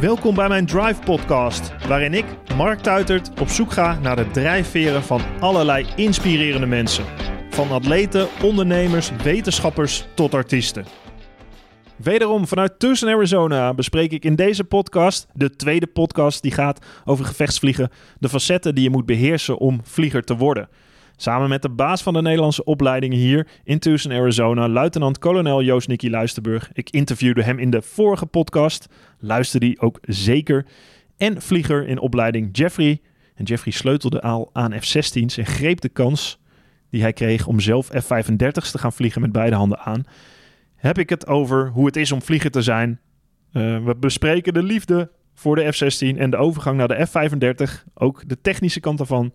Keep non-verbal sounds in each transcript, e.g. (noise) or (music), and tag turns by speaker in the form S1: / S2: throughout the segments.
S1: Welkom bij mijn Drive Podcast, waarin ik, Mark Tuitert, op zoek ga naar de drijfveren van allerlei inspirerende mensen. Van atleten, ondernemers, wetenschappers tot artiesten. Wederom vanuit Tucson, Arizona bespreek ik in deze podcast, de tweede podcast die gaat over gevechtsvliegen, de facetten die je moet beheersen om vlieger te worden. Samen met de baas van de Nederlandse opleidingen hier in Tucson, Arizona, luitenant-kolonel Joost Nicky Luisterburg. Ik interviewde hem in de vorige podcast. Luister die ook zeker. En vlieger in opleiding Jeffrey. En Jeffrey sleutelde al aan F-16's en greep de kans die hij kreeg om zelf F-35's te gaan vliegen met beide handen aan. Heb ik het over hoe het is om vlieger te zijn. Uh, we bespreken de liefde voor de F-16 en de overgang naar de F-35. Ook de technische kant daarvan.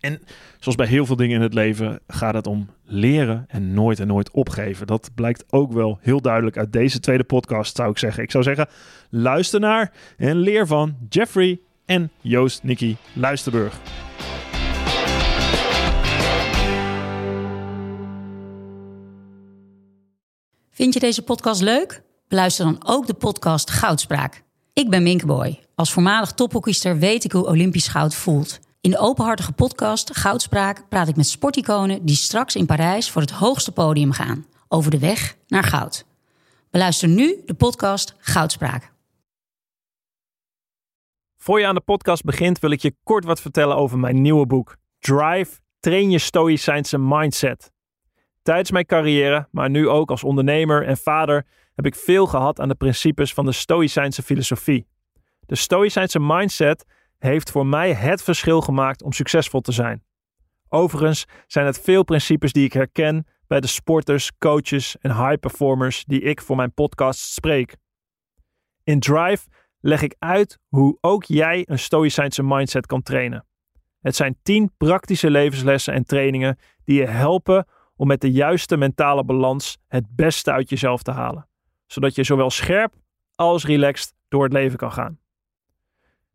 S1: En zoals bij heel veel dingen in het leven gaat het om leren en nooit en nooit opgeven. Dat blijkt ook wel heel duidelijk uit deze tweede podcast, zou ik zeggen. Ik zou zeggen, luister naar en leer van Jeffrey en Joost Nicky Luisterburg.
S2: Vind je deze podcast leuk? Beluister dan ook de podcast Goudspraak. Ik ben Minkeboy. Als voormalig tophockeyster weet ik hoe Olympisch goud voelt. In de openhartige podcast Goudspraak praat ik met sporticonen die straks in Parijs voor het hoogste podium gaan. Over de weg naar goud. Beluister nu de podcast Goudspraak.
S1: Voor je aan de podcast begint wil ik je kort wat vertellen over mijn nieuwe boek. Drive, train je stoïcijnse mindset. Tijdens mijn carrière, maar nu ook als ondernemer en vader, heb ik veel gehad aan de principes van de stoïcijnse filosofie. De stoïcijnse mindset heeft voor mij het verschil gemaakt om succesvol te zijn. Overigens zijn het veel principes die ik herken bij de sporters, coaches en high performers die ik voor mijn podcast spreek. In Drive leg ik uit hoe ook jij een stoïcijnse mindset kan trainen. Het zijn 10 praktische levenslessen en trainingen die je helpen om met de juiste mentale balans het beste uit jezelf te halen, zodat je zowel scherp als relaxed door het leven kan gaan.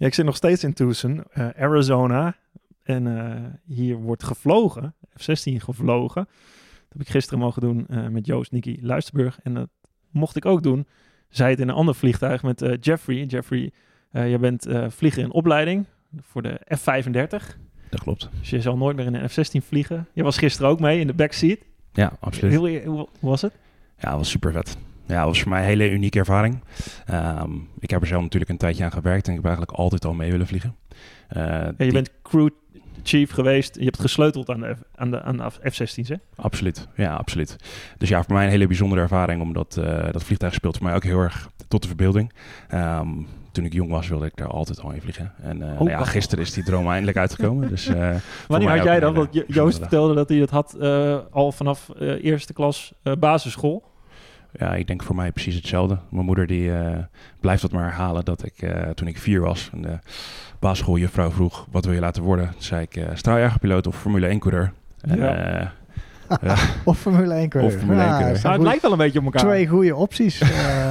S1: Ja, ik zit nog steeds in Tucson, uh, Arizona. En uh, hier wordt gevlogen, F-16 gevlogen. Dat heb ik gisteren mogen doen uh, met Joost Nicky Luisterburg. En dat mocht ik ook doen. Zij het in een ander vliegtuig met Jeffrey. Jeffrey, jij bent vlieger in opleiding voor de F-35.
S3: Dat klopt.
S1: Dus je zal nooit meer in een F-16 vliegen. Je was gisteren ook mee in de backseat.
S3: Ja, absoluut.
S1: Heel, hoe, hoe was het?
S3: Ja, was super vet ja, dat was voor mij een hele unieke ervaring. Um, ik heb er zelf natuurlijk een tijdje aan gewerkt en ik heb eigenlijk altijd al mee willen vliegen.
S1: Uh, ja, je bent crew chief geweest. Je hebt gesleuteld aan de, aan de, aan de F-16's, hè?
S3: Absoluut, ja, absoluut. Dus ja, voor mij een hele bijzondere ervaring, omdat uh, dat vliegtuig speelt voor mij ook heel erg tot de verbeelding. Um, toen ik jong was, wilde ik daar altijd al in vliegen. En uh, oh, nou ja, gisteren is die droom eindelijk uitgekomen. dus, (laughs) uh,
S1: Wanneer had jij dat? Want Joost vertelde dat hij het had al vanaf eerste klas basisschool.
S3: Ja, ik denk voor mij precies hetzelfde. Mijn moeder die uh, blijft dat maar herhalen dat ik uh, toen ik vier was en de basisschooljuffrouw vroeg wat wil je laten worden, toen zei ik uh, straaljagerpiloot of Formule 1 coureur.
S4: Ja. ja. (laughs) of Formule 1 coureur.
S3: Of Formule 1 coureur.
S1: Ja, het lijkt wel een beetje op elkaar.
S4: Twee goede opties.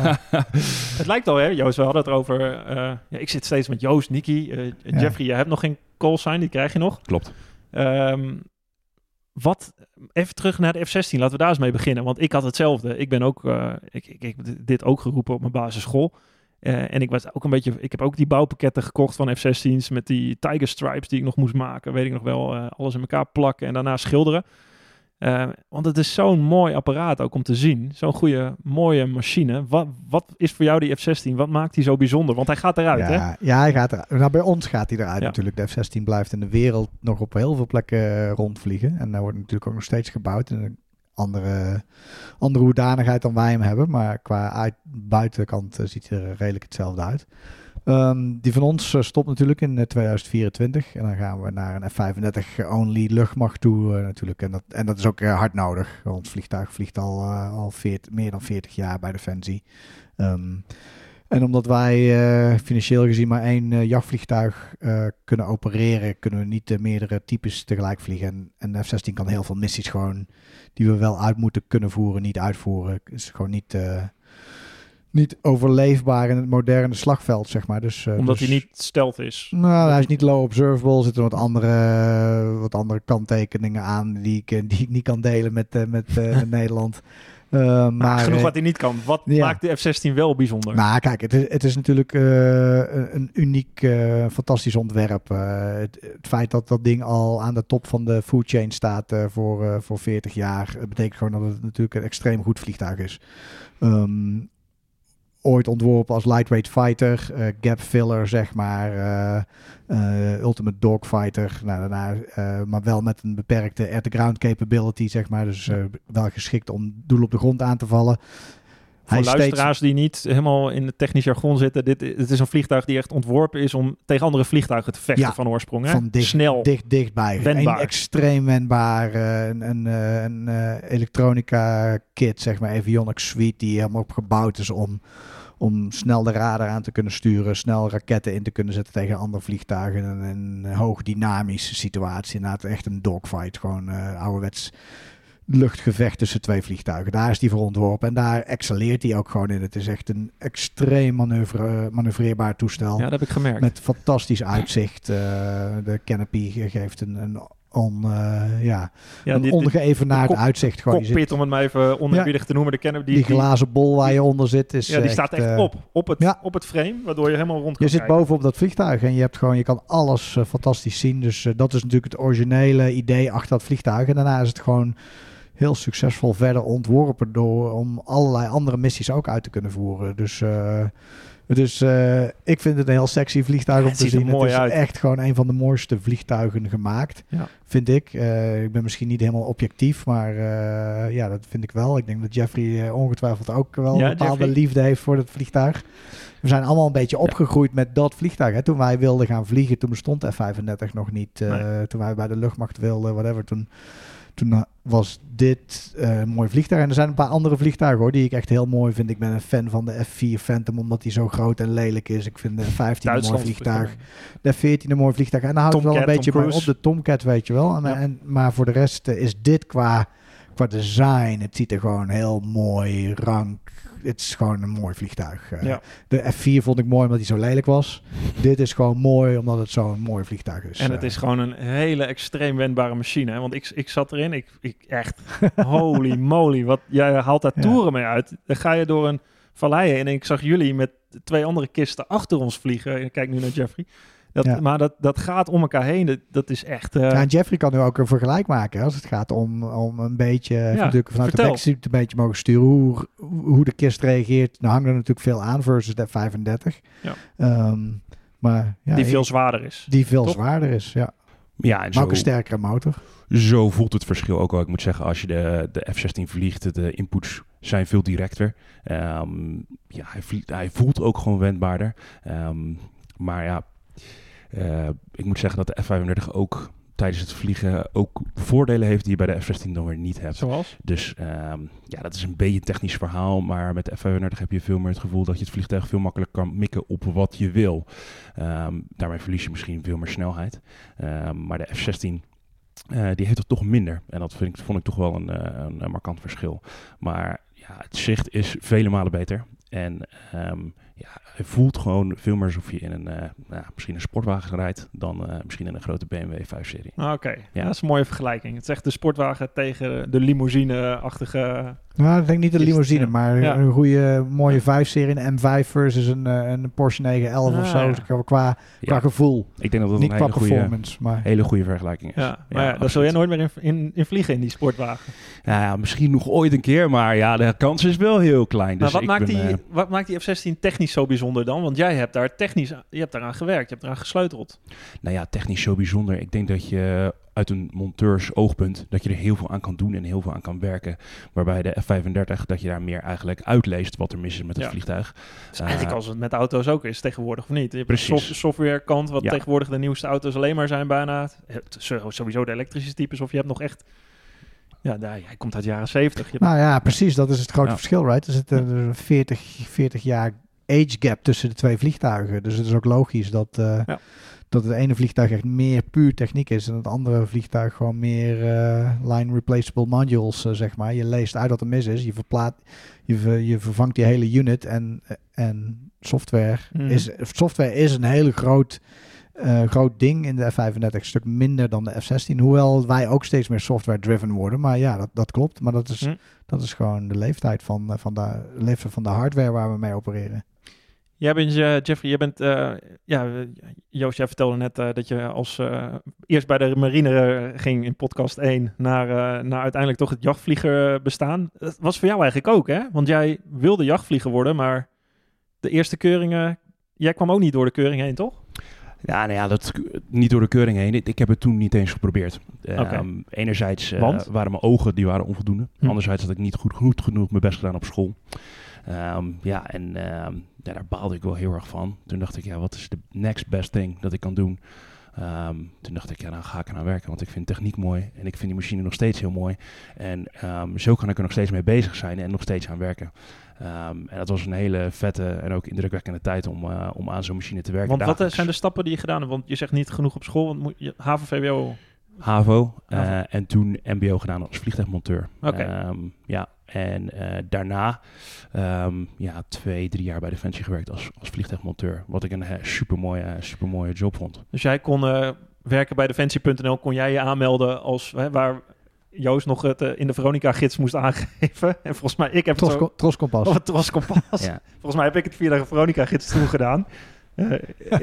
S4: (laughs)
S1: het lijkt al, hè? Joost, we hadden het over. ja, ik zit steeds met Joost, Nicky, Jeffrey. Je hebt nog geen call sign, die krijg je nog.
S3: Klopt.
S1: Um, wat, even terug naar de F-16, laten we daar eens mee beginnen. Want ik had hetzelfde. Ik ben ook, uh, ik, ik, ik, dit ook geroepen op mijn basisschool. Uh, en ik was ook een beetje, ik heb ook die bouwpakketten gekocht van F-16's met die Tiger Stripes die ik nog moest maken. Weet ik nog wel, uh, alles in elkaar plakken en daarna schilderen. Uh, want het is zo'n mooi apparaat ook om te zien. Zo'n goede, mooie machine. Wat, wat is voor jou die F-16? Wat maakt die zo bijzonder? Want hij gaat eruit,
S4: ja,
S1: hè?
S4: Ja, hij gaat eruit. Nou, bij ons gaat hij eruit ja. natuurlijk. De F-16 blijft in de wereld nog op heel veel plekken rondvliegen. En daar wordt natuurlijk ook nog steeds gebouwd. In een andere, andere hoedanigheid dan wij hem hebben. Maar qua uit, buitenkant uh, ziet hij er redelijk hetzelfde uit. Ehm, die van ons stopt natuurlijk in 2024. En dan gaan we naar een F-35-only luchtmacht toe natuurlijk. En dat, en dat is ook hard nodig. Ons vliegtuig vliegt al, al meer dan 40 jaar bij Defensie. Um, en omdat wij financieel gezien maar één jachtvliegtuig kunnen opereren, kunnen we niet meerdere types tegelijk vliegen. En, en F-16 kan heel veel missies gewoon die we wel uit moeten kunnen voeren, niet uitvoeren. Is gewoon niet, niet overleefbaar in het moderne slagveld, zeg maar. Dus,
S1: omdat
S4: dus,
S1: hij niet stealth is?
S4: Nou, hij is niet low observable. Er zitten wat andere, wat andere kanttekeningen aan die ik, die ik niet kan delen met, met (laughs) Nederland.
S1: Maar, genoeg eh, wat hij niet kan. Wat maakt de F-16 wel bijzonder?
S4: Nou, kijk, het is, het is natuurlijk een uniek, fantastisch ontwerp. Het, het, feit dat dat ding al aan de top van de food chain staat voor, voor 40 jaar, betekent gewoon dat het natuurlijk een extreem goed vliegtuig is. Um, ooit ontworpen als lightweight fighter, uh, gap filler zeg maar, uh, uh, ultimate dogfighter, nou, daarna, maar wel met een beperkte air-to-ground capability zeg maar, dus wel geschikt om doel op de grond aan te vallen.
S1: Voor luisteraars die niet helemaal in het technisch jargon zitten, dit, het is een vliegtuig die echt ontworpen is om tegen andere vliegtuigen te vechten van oorsprong. Hè?
S4: Van dicht,
S1: Snel.
S4: Dicht, dichtbij. Wendbaar. Een extreem wendbaar. een, een, een elektronica kit, zeg maar, avionics suite, die helemaal opgebouwd is om om snel de radar aan te kunnen sturen, snel raketten in te kunnen zetten tegen andere vliegtuigen. En een hoog dynamische situatie. Inderdaad, echt een dogfight. Gewoon uh, ouderwets luchtgevecht tussen twee vliegtuigen. Daar is die voor ontworpen en daar excelleert hij ook gewoon in. Het is echt een extreem manoeuvre, manoeuvreerbaar toestel.
S1: Ja, dat heb ik gemerkt.
S4: Met fantastisch uitzicht. Uh, de canopy geeft een, een on, uh, ja, ja, een ongeëvenaard uitzicht.
S1: Gewoon. Cockpit, om het maar even onerbiedig te noemen. De kennen,
S4: die, die glazen bol waar je onder zit. Is
S1: ja, die staat echt op, op het, ja. op het frame, waardoor je helemaal rond
S4: kan Je zit boven op dat vliegtuig en je, hebt gewoon, je kan alles uh, fantastisch zien. Dus uh, dat is natuurlijk het originele idee achter dat vliegtuig. En daarna is het gewoon heel succesvol verder ontworpen door om allerlei andere missies ook uit te kunnen voeren. Dus dus uh, ik vind het een heel sexy vliegtuig om te zien. het is uit. echt gewoon een van de mooiste vliegtuigen gemaakt, ja. vind ik. Uh, ik ben misschien niet helemaal objectief, maar ja, dat vind ik wel. Ik denk dat Jeffrey ongetwijfeld ook wel ja, een bepaalde Jeffrey. liefde heeft voor dat vliegtuig. We zijn allemaal een beetje opgegroeid met dat vliegtuig. Hè. Toen wij wilden gaan vliegen, toen bestond F-35 nog niet. Nee. Toen wij bij de luchtmacht wilden, whatever, toen toen eh, was dit uh, een mooi vliegtuig. En er zijn een paar andere vliegtuigen hoor, die ik echt heel mooi vind. Ik ben een fan van de F4 Phantom, omdat die zo groot en lelijk is. Ik vind de F-15 een mooi vliegtuig. De F-14 een mooi vliegtuig. En dan houdt het wel een beetje op de Tomcat, weet je wel. En, en, maar voor de rest uh, is dit qua, qua design, het ziet er gewoon heel mooi, rank, het is gewoon een mooi vliegtuig. Uh, ja. De F4 vond ik mooi omdat hij zo lelijk was. Dit is gewoon mooi omdat het zo'n mooi vliegtuig is.
S1: En het is gewoon een hele extreem wendbare machine. Hè? Want ik, ik zat erin, ik, ik echt, holy (laughs) moly, wat, jij haalt daar toeren mee uit. Dan ga je door een vallei en ik zag jullie met twee andere kisten achter ons vliegen. Ik kijk nu naar Jeffrey. Dat, Maar dat, dat gaat om elkaar heen. Dat, dat is echt. Uh...
S4: Ja, Jeffrey kan nu ook een vergelijk maken als het gaat om, om een beetje ja, natuurlijk vanuit vertel. de backseat een beetje mogen sturen hoe, hoe de kist reageert. Nou hangt er natuurlijk veel aan versus de 35. Ja. Um, maar, ja,
S1: die veel zwaarder is.
S4: Die veel zwaarder is, ja. Ja, en maar ook een sterkere motor.
S3: Zo voelt het verschil ook wel. Ik moet zeggen, als je de, de F-16 vliegt, de inputs zijn veel directer. Um, ja, hij, vliegt, hij voelt ook gewoon wendbaarder. Um, maar ja, ik moet zeggen dat de F-35 ook tijdens het vliegen ook voordelen heeft die je bij de F-16 dan weer niet hebt.
S1: Zoals?
S3: Dus um, ja, dat is een beetje een technisch verhaal, maar met de F-35 heb je veel meer het gevoel dat je het vliegtuig veel makkelijker kan mikken op wat je wil. Um, daarmee verlies je misschien veel meer snelheid. Um, maar de F-16 uh, die heeft het toch minder. En dat vind ik, vond ik toch wel een, uh, een, markant verschil. Maar ja, het zicht is vele malen beter. En um, ja, het voelt gewoon veel meer alsof je in een, uh, nou, misschien een sportwagen rijdt dan uh, misschien in een grote BMW 5-serie.
S1: Ah, oké, ja. dat is een mooie vergelijking. Het is echt de sportwagen tegen de limousine-achtige...
S4: Nou, ik denk niet de limousine, maar ja. een goede, mooie 5-serie, een M5 versus een, uh, een Porsche 911 ah, of zo, ja. qua, qua gevoel.
S3: Ik denk dat dat niet een hele performance, goede, maar... hele goede vergelijking is.
S1: Ja, maar ja, daar zul jij nooit meer in, in, in, vliegen in die sportwagen.
S3: Ja, misschien nog ooit een keer, maar ja, de kans is wel heel klein.
S1: Dus maar wat maakt die wat maakt die F-16 technisch zo bijzonder dan? Want jij hebt daar technisch, je hebt daaraan gewerkt, je hebt eraan gesleuteld.
S3: Nou ja, technisch zo bijzonder. Ik denk dat je uit een monteurs oogpunt dat je er heel veel aan kan doen en heel veel aan kan werken. Waarbij de F-35 dat je daar meer eigenlijk uitleest wat er mis is met het vliegtuig.
S1: Dus eigenlijk als het met auto's ook is tegenwoordig of niet. Je hebt Precies. software kant wat tegenwoordig de nieuwste auto's alleen maar zijn bijna. Sowieso de elektrische types of je hebt nog echt ja, daar, hij komt uit de jaren 70.
S4: Nou ja, precies. Dat is het grote verschil, right? Er zit een 40, 40 jaar age gap tussen de twee vliegtuigen. Dus het is ook logisch dat, uh, dat het ene vliegtuig echt meer puur techniek is en het andere vliegtuig gewoon meer uh, line replaceable modules, uh, zeg maar. Je leest uit wat er mis is, je, verplaat, je, ver, je vervangt die hele unit en, en software, mm. is, software is een hele groot uh, groot ding in de F35. Een stuk minder dan de F16. Hoewel wij ook steeds meer software-driven worden. Maar ja, dat, dat klopt. Maar dat is, hm. dat is gewoon de leeftijd van, eh, van, de, leven van de hardware waar we mee opereren.
S1: Jij bent, uh, Jeffrey, jij bent, uh, ja, Joost, jij vertelde net dat je als eerst bij de marine ging in podcast 1 naar, naar uiteindelijk toch het jachtvlieger bestaan. Dat was voor jou eigenlijk ook, hè? Want jij wilde jachtvlieger worden, maar de eerste keuringen, jij kwam ook niet door de keuring heen, toch?
S3: Ja, nou ja, dat niet door de keuring heen. Ik heb het toen niet eens geprobeerd. Um, enerzijds uh, waren mijn ogen die waren onvoldoende. Hm. Anderzijds had ik niet goed, goed genoeg mijn best gedaan op school. Um, ja, en uh, ja, daar baalde ik wel heel erg van. Toen dacht ik, ja, wat is de next best thing dat ik kan doen? Um, toen dacht ik, ja, dan ga ik eraan werken, want ik vind techniek mooi en ik vind die machine nog steeds heel mooi. En zo kan ik er nog steeds mee bezig zijn en nog steeds aan werken. Um, en dat was een hele vette en ook indrukwekkende tijd om, uh, om aan zo'n machine te werken.
S1: Want wat eh, zijn de stappen die je gedaan hebt? Want je zegt niet genoeg op school, want moet je, HAVO, VWO?
S3: HAVO, uh, en toen MBO gedaan als vliegtuigmonteur. Oké. Um, ja, en uh, daarna um, ja, twee, drie jaar bij Defensie gewerkt als, als vliegtuigmonteur. Wat ik een supermooie, supermooie job vond.
S1: Dus jij kon werken bij Defensie.nl, kon jij je aanmelden als waar Joost nog het uh, in de Veronica-gids moest aangeven. En volgens mij, ik heb
S4: Tros, het zo... Troskompas.
S1: Oh, Troskompas. ja. Volgens mij heb ik het via de Veronica-gids toen gedaan. Uh,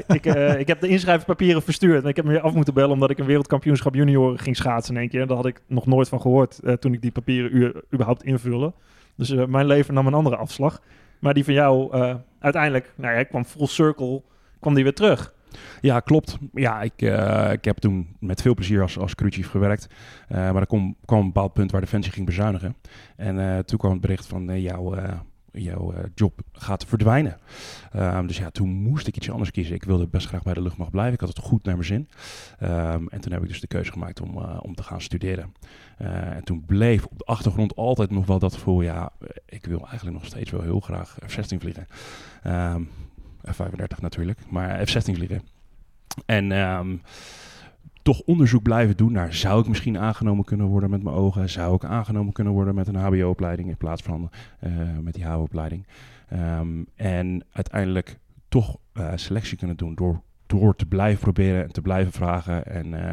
S1: ik, uh, ik heb de inschrijfpapieren verstuurd. En ik heb me weer af moeten bellen omdat ik een wereldkampioenschap junioren ging schaatsen in één keer. Daar had ik nog nooit van gehoord toen ik die papieren u, überhaupt invullen. Dus mijn leven nam een andere afslag. Maar die van jou uiteindelijk, nou ja, ik kwam full circle, kwam die weer terug.
S3: Ja, klopt. Ja, ik, uh, ik heb toen met veel plezier als, als crewchief gewerkt. Uh, maar er kwam, kwam een bepaald punt waar Defensie ging bezuinigen. En uh, toen kwam het bericht van jouw, jouw job gaat verdwijnen. Um, dus ja, toen moest ik iets anders kiezen. Ik wilde best graag bij de luchtmacht blijven. Ik had het goed naar mijn zin. Um, en toen heb ik dus de keuze gemaakt om, om te gaan studeren. en toen bleef op de achtergrond altijd nog wel dat gevoel... ja, ik wil eigenlijk nog steeds wel heel graag F-16 vliegen. Um, F-35 natuurlijk, maar F-16 vliegen. En um, toch onderzoek blijven doen naar zou ik misschien aangenomen kunnen worden met mijn ogen? Zou ik aangenomen kunnen worden met een HBO-opleiding in plaats van uh, met die HBO-opleiding? Um, en uiteindelijk toch uh, selectie kunnen doen door, door te blijven proberen en te blijven vragen en uh,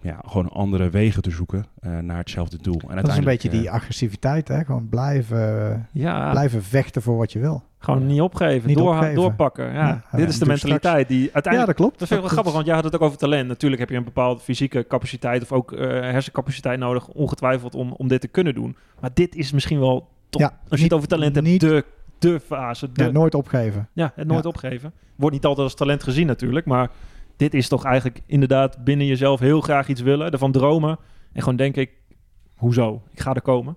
S3: ja, gewoon andere wegen te zoeken uh, naar hetzelfde doel. En
S4: dat is een beetje die agressiviteit, hè? Gewoon blijven, ja. blijven vechten voor wat je wil.
S1: Gewoon niet opgeven, niet door, opgeven. doorpakken. Ja, dit is de mentaliteit die uiteindelijk...
S4: Ja, dat klopt.
S1: Dat vind ik wel grappig, want jij had het ook over talent. Natuurlijk heb je een bepaalde fysieke capaciteit of ook uh, hersencapaciteit nodig, ongetwijfeld, om, om dit te kunnen doen. Maar dit is misschien wel top. Ja, als je het over talent hebt, niet, de, de fase. De,
S4: ja, nooit opgeven.
S1: Ja, het nooit opgeven. Wordt niet altijd als talent gezien natuurlijk, maar dit is toch eigenlijk inderdaad binnen jezelf heel graag iets willen, ervan dromen. En gewoon denk ik, hoezo? Ik ga er komen.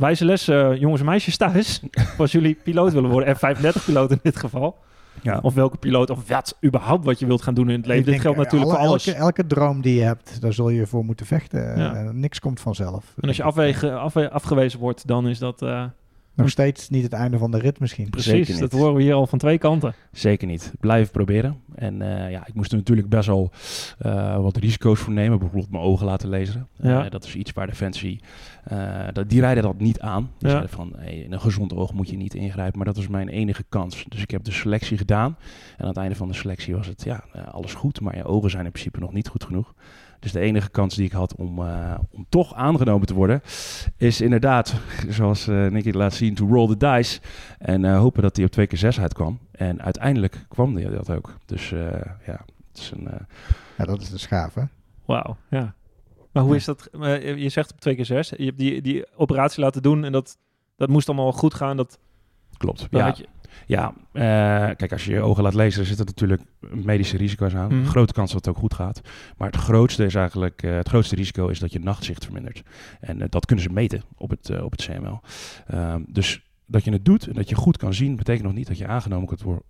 S1: Wijze les, uh, jongens en meisjes thuis. (laughs) als jullie piloot willen worden, F-35-piloot in dit geval. Ja. Of welke piloot, of wat überhaupt wat je wilt gaan doen in het leven. dit geldt natuurlijk voor alles.
S4: Elke, elke, droom die je hebt, daar zul je voor moeten vechten. Ja. Uh, niks komt vanzelf.
S1: En als je afwegen, afwe afgewezen wordt, dan is dat... Uh,
S4: nog steeds niet het einde van de rit misschien.
S1: Precies, dat horen we hier al van twee kanten.
S3: Zeker niet. Blijven proberen. En uh, ja, ik moest er natuurlijk best wel uh, wat risico's voor nemen. Bijvoorbeeld mijn ogen laten lezen. Ja. Uh, dat is iets waar Defensie... dat, die rijden dat niet aan. Die ja. zeiden van, hey, in een gezond oog moet je niet ingrijpen. Maar dat was mijn enige kans. Dus ik heb de selectie gedaan. En aan het einde van de selectie was het, ja, alles goed. Maar je ogen zijn in principe nog niet goed genoeg. Dus de enige kans die ik had om, uh, om toch aangenomen te worden, is inderdaad, zoals uh, Nicky laat zien, to roll the dice. En uh, hopen dat hij op twee keer zes uitkwam. En uiteindelijk kwam hij dat ook. Dus ja, het is een...
S4: ja, dat is de schaaf, hè?
S1: Wauw, ja. Maar hoe is dat? je zegt op twee keer zes. Je hebt die, die operatie laten doen en dat, dat moest allemaal goed gaan. Dat
S3: Klopt. Ja, ja uh, kijk, als je je ogen laat lezen, zitten natuurlijk medische risico's aan. Mm. Grote kans dat het ook goed gaat. Maar het grootste is eigenlijk, uh, het grootste risico is dat je nachtzicht vermindert. En uh, dat kunnen ze meten op het, op het CML. Ehm, dus dat je het doet en dat je goed kan zien, betekent nog niet dat je aangenomen kan, worden,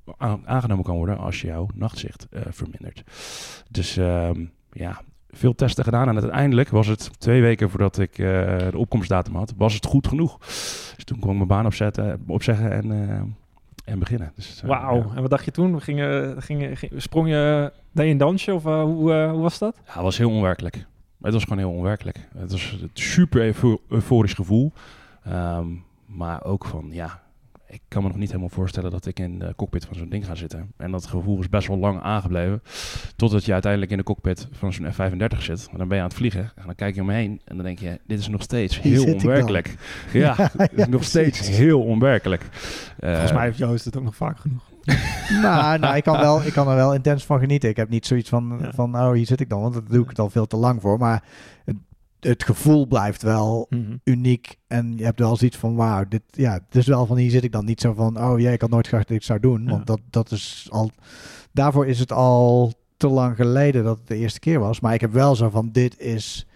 S3: aangenomen kan worden als je jouw nachtzicht vermindert. Dus ehm, ja, veel testen gedaan. En uiteindelijk was het twee weken voordat ik de opkomstdatum had, was het goed genoeg. Dus toen kon ik mijn baan opzetten, opzeggen en en beginnen. Dus,
S1: uh, Wauw. En wat dacht je toen? Ging, ging, ging, sprong je, je een dansje of uh, hoe, uh, hoe was dat?
S3: Ja, het was heel onwerkelijk. Het was gewoon heel onwerkelijk. Het was een super euforisch gevoel. Um, maar ook van, ja, ik kan me nog niet helemaal voorstellen dat ik in de cockpit van zo'n ding ga zitten. En dat gevoel is best wel lang aangebleven. Totdat je uiteindelijk in de cockpit van zo'n F-35 zit. En dan ben je aan het vliegen. En dan kijk je omheen. En dan denk je, dit is nog steeds heel onwerkelijk. (laughs) Ja, het is nog steeds heel onwerkelijk.
S1: Volgens mij heeft Joost het ook nog vaak genoeg. (laughs)
S4: nou, nou ik, kan wel, ik kan er wel intens van genieten. Ik heb niet zoiets van, van oh, hier zit ik dan. Want dat doe ik het al veel te lang voor. Maar het gevoel blijft wel mhm. uniek. En je hebt wel zoiets van, wauw, dit, ja, het is wel van, hier zit ik dan niet zo van, oh jij, ik had nooit gedacht dat ik zou doen. Want dat, dat is al, daarvoor is het al te lang geleden dat het de eerste keer was. Maar ik heb wel zo van, dit is,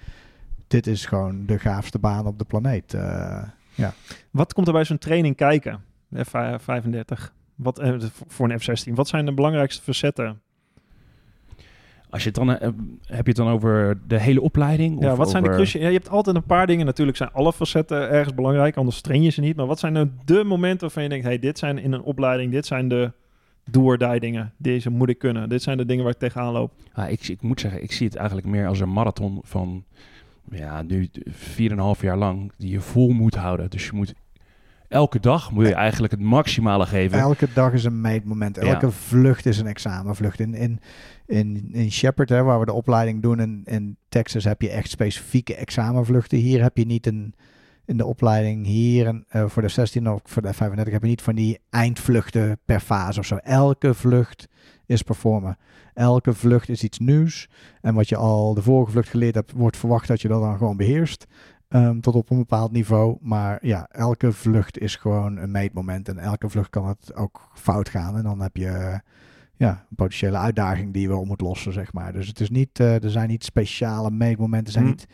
S4: dit is gewoon de gaafste baan op de planeet. Uh, ja.
S1: Wat komt er bij zo'n training kijken, F35? Wat, uh, voor een F-16? Wat zijn de belangrijkste verzetten
S3: als je het dan uh, heb je het dan over de hele opleiding?
S1: Ja, wat
S3: zijn
S1: de cruciale? Ja, je hebt altijd een paar dingen. Natuurlijk zijn alle facetten ergens belangrijk, anders train je ze niet. Maar wat zijn nou de momenten waarvan je denkt: hey, dit zijn in een opleiding, dit zijn de die dingen. Deze moet ik kunnen. Dit zijn de dingen waar ik tegenaan loop.
S3: Ja, ik, ik moet zeggen, ik zie het eigenlijk meer als een marathon van ja, nu 4,5 jaar lang die je vol moet houden. Dus je moet elke dag moet je eigenlijk het maximale geven.
S4: Elke dag is een meetmoment. Elke vlucht is een examenvlucht. In, in, in, in Shepard, hè, waar we de opleiding doen, in, in Texas heb je echt specifieke examenvluchten. Hier heb je niet een, in de opleiding, hier en, uh, voor de 16 of voor de 35 heb je niet van die eindvluchten per fase of zo. Elke vlucht is performen. Elke vlucht is iets nieuws. En wat je al de vorige vlucht geleerd hebt, wordt verwacht dat je dat dan gewoon beheerst. Um, tot op een bepaald niveau. Maar ja, elke vlucht is gewoon een meetmoment. En elke vlucht kan het ook fout gaan. En dan heb je ja, een potentiële uitdaging die je wel moet lossen, zeg maar. Dus het is niet, uh, er zijn niet speciale meetmomenten. Zijn hmm. niet,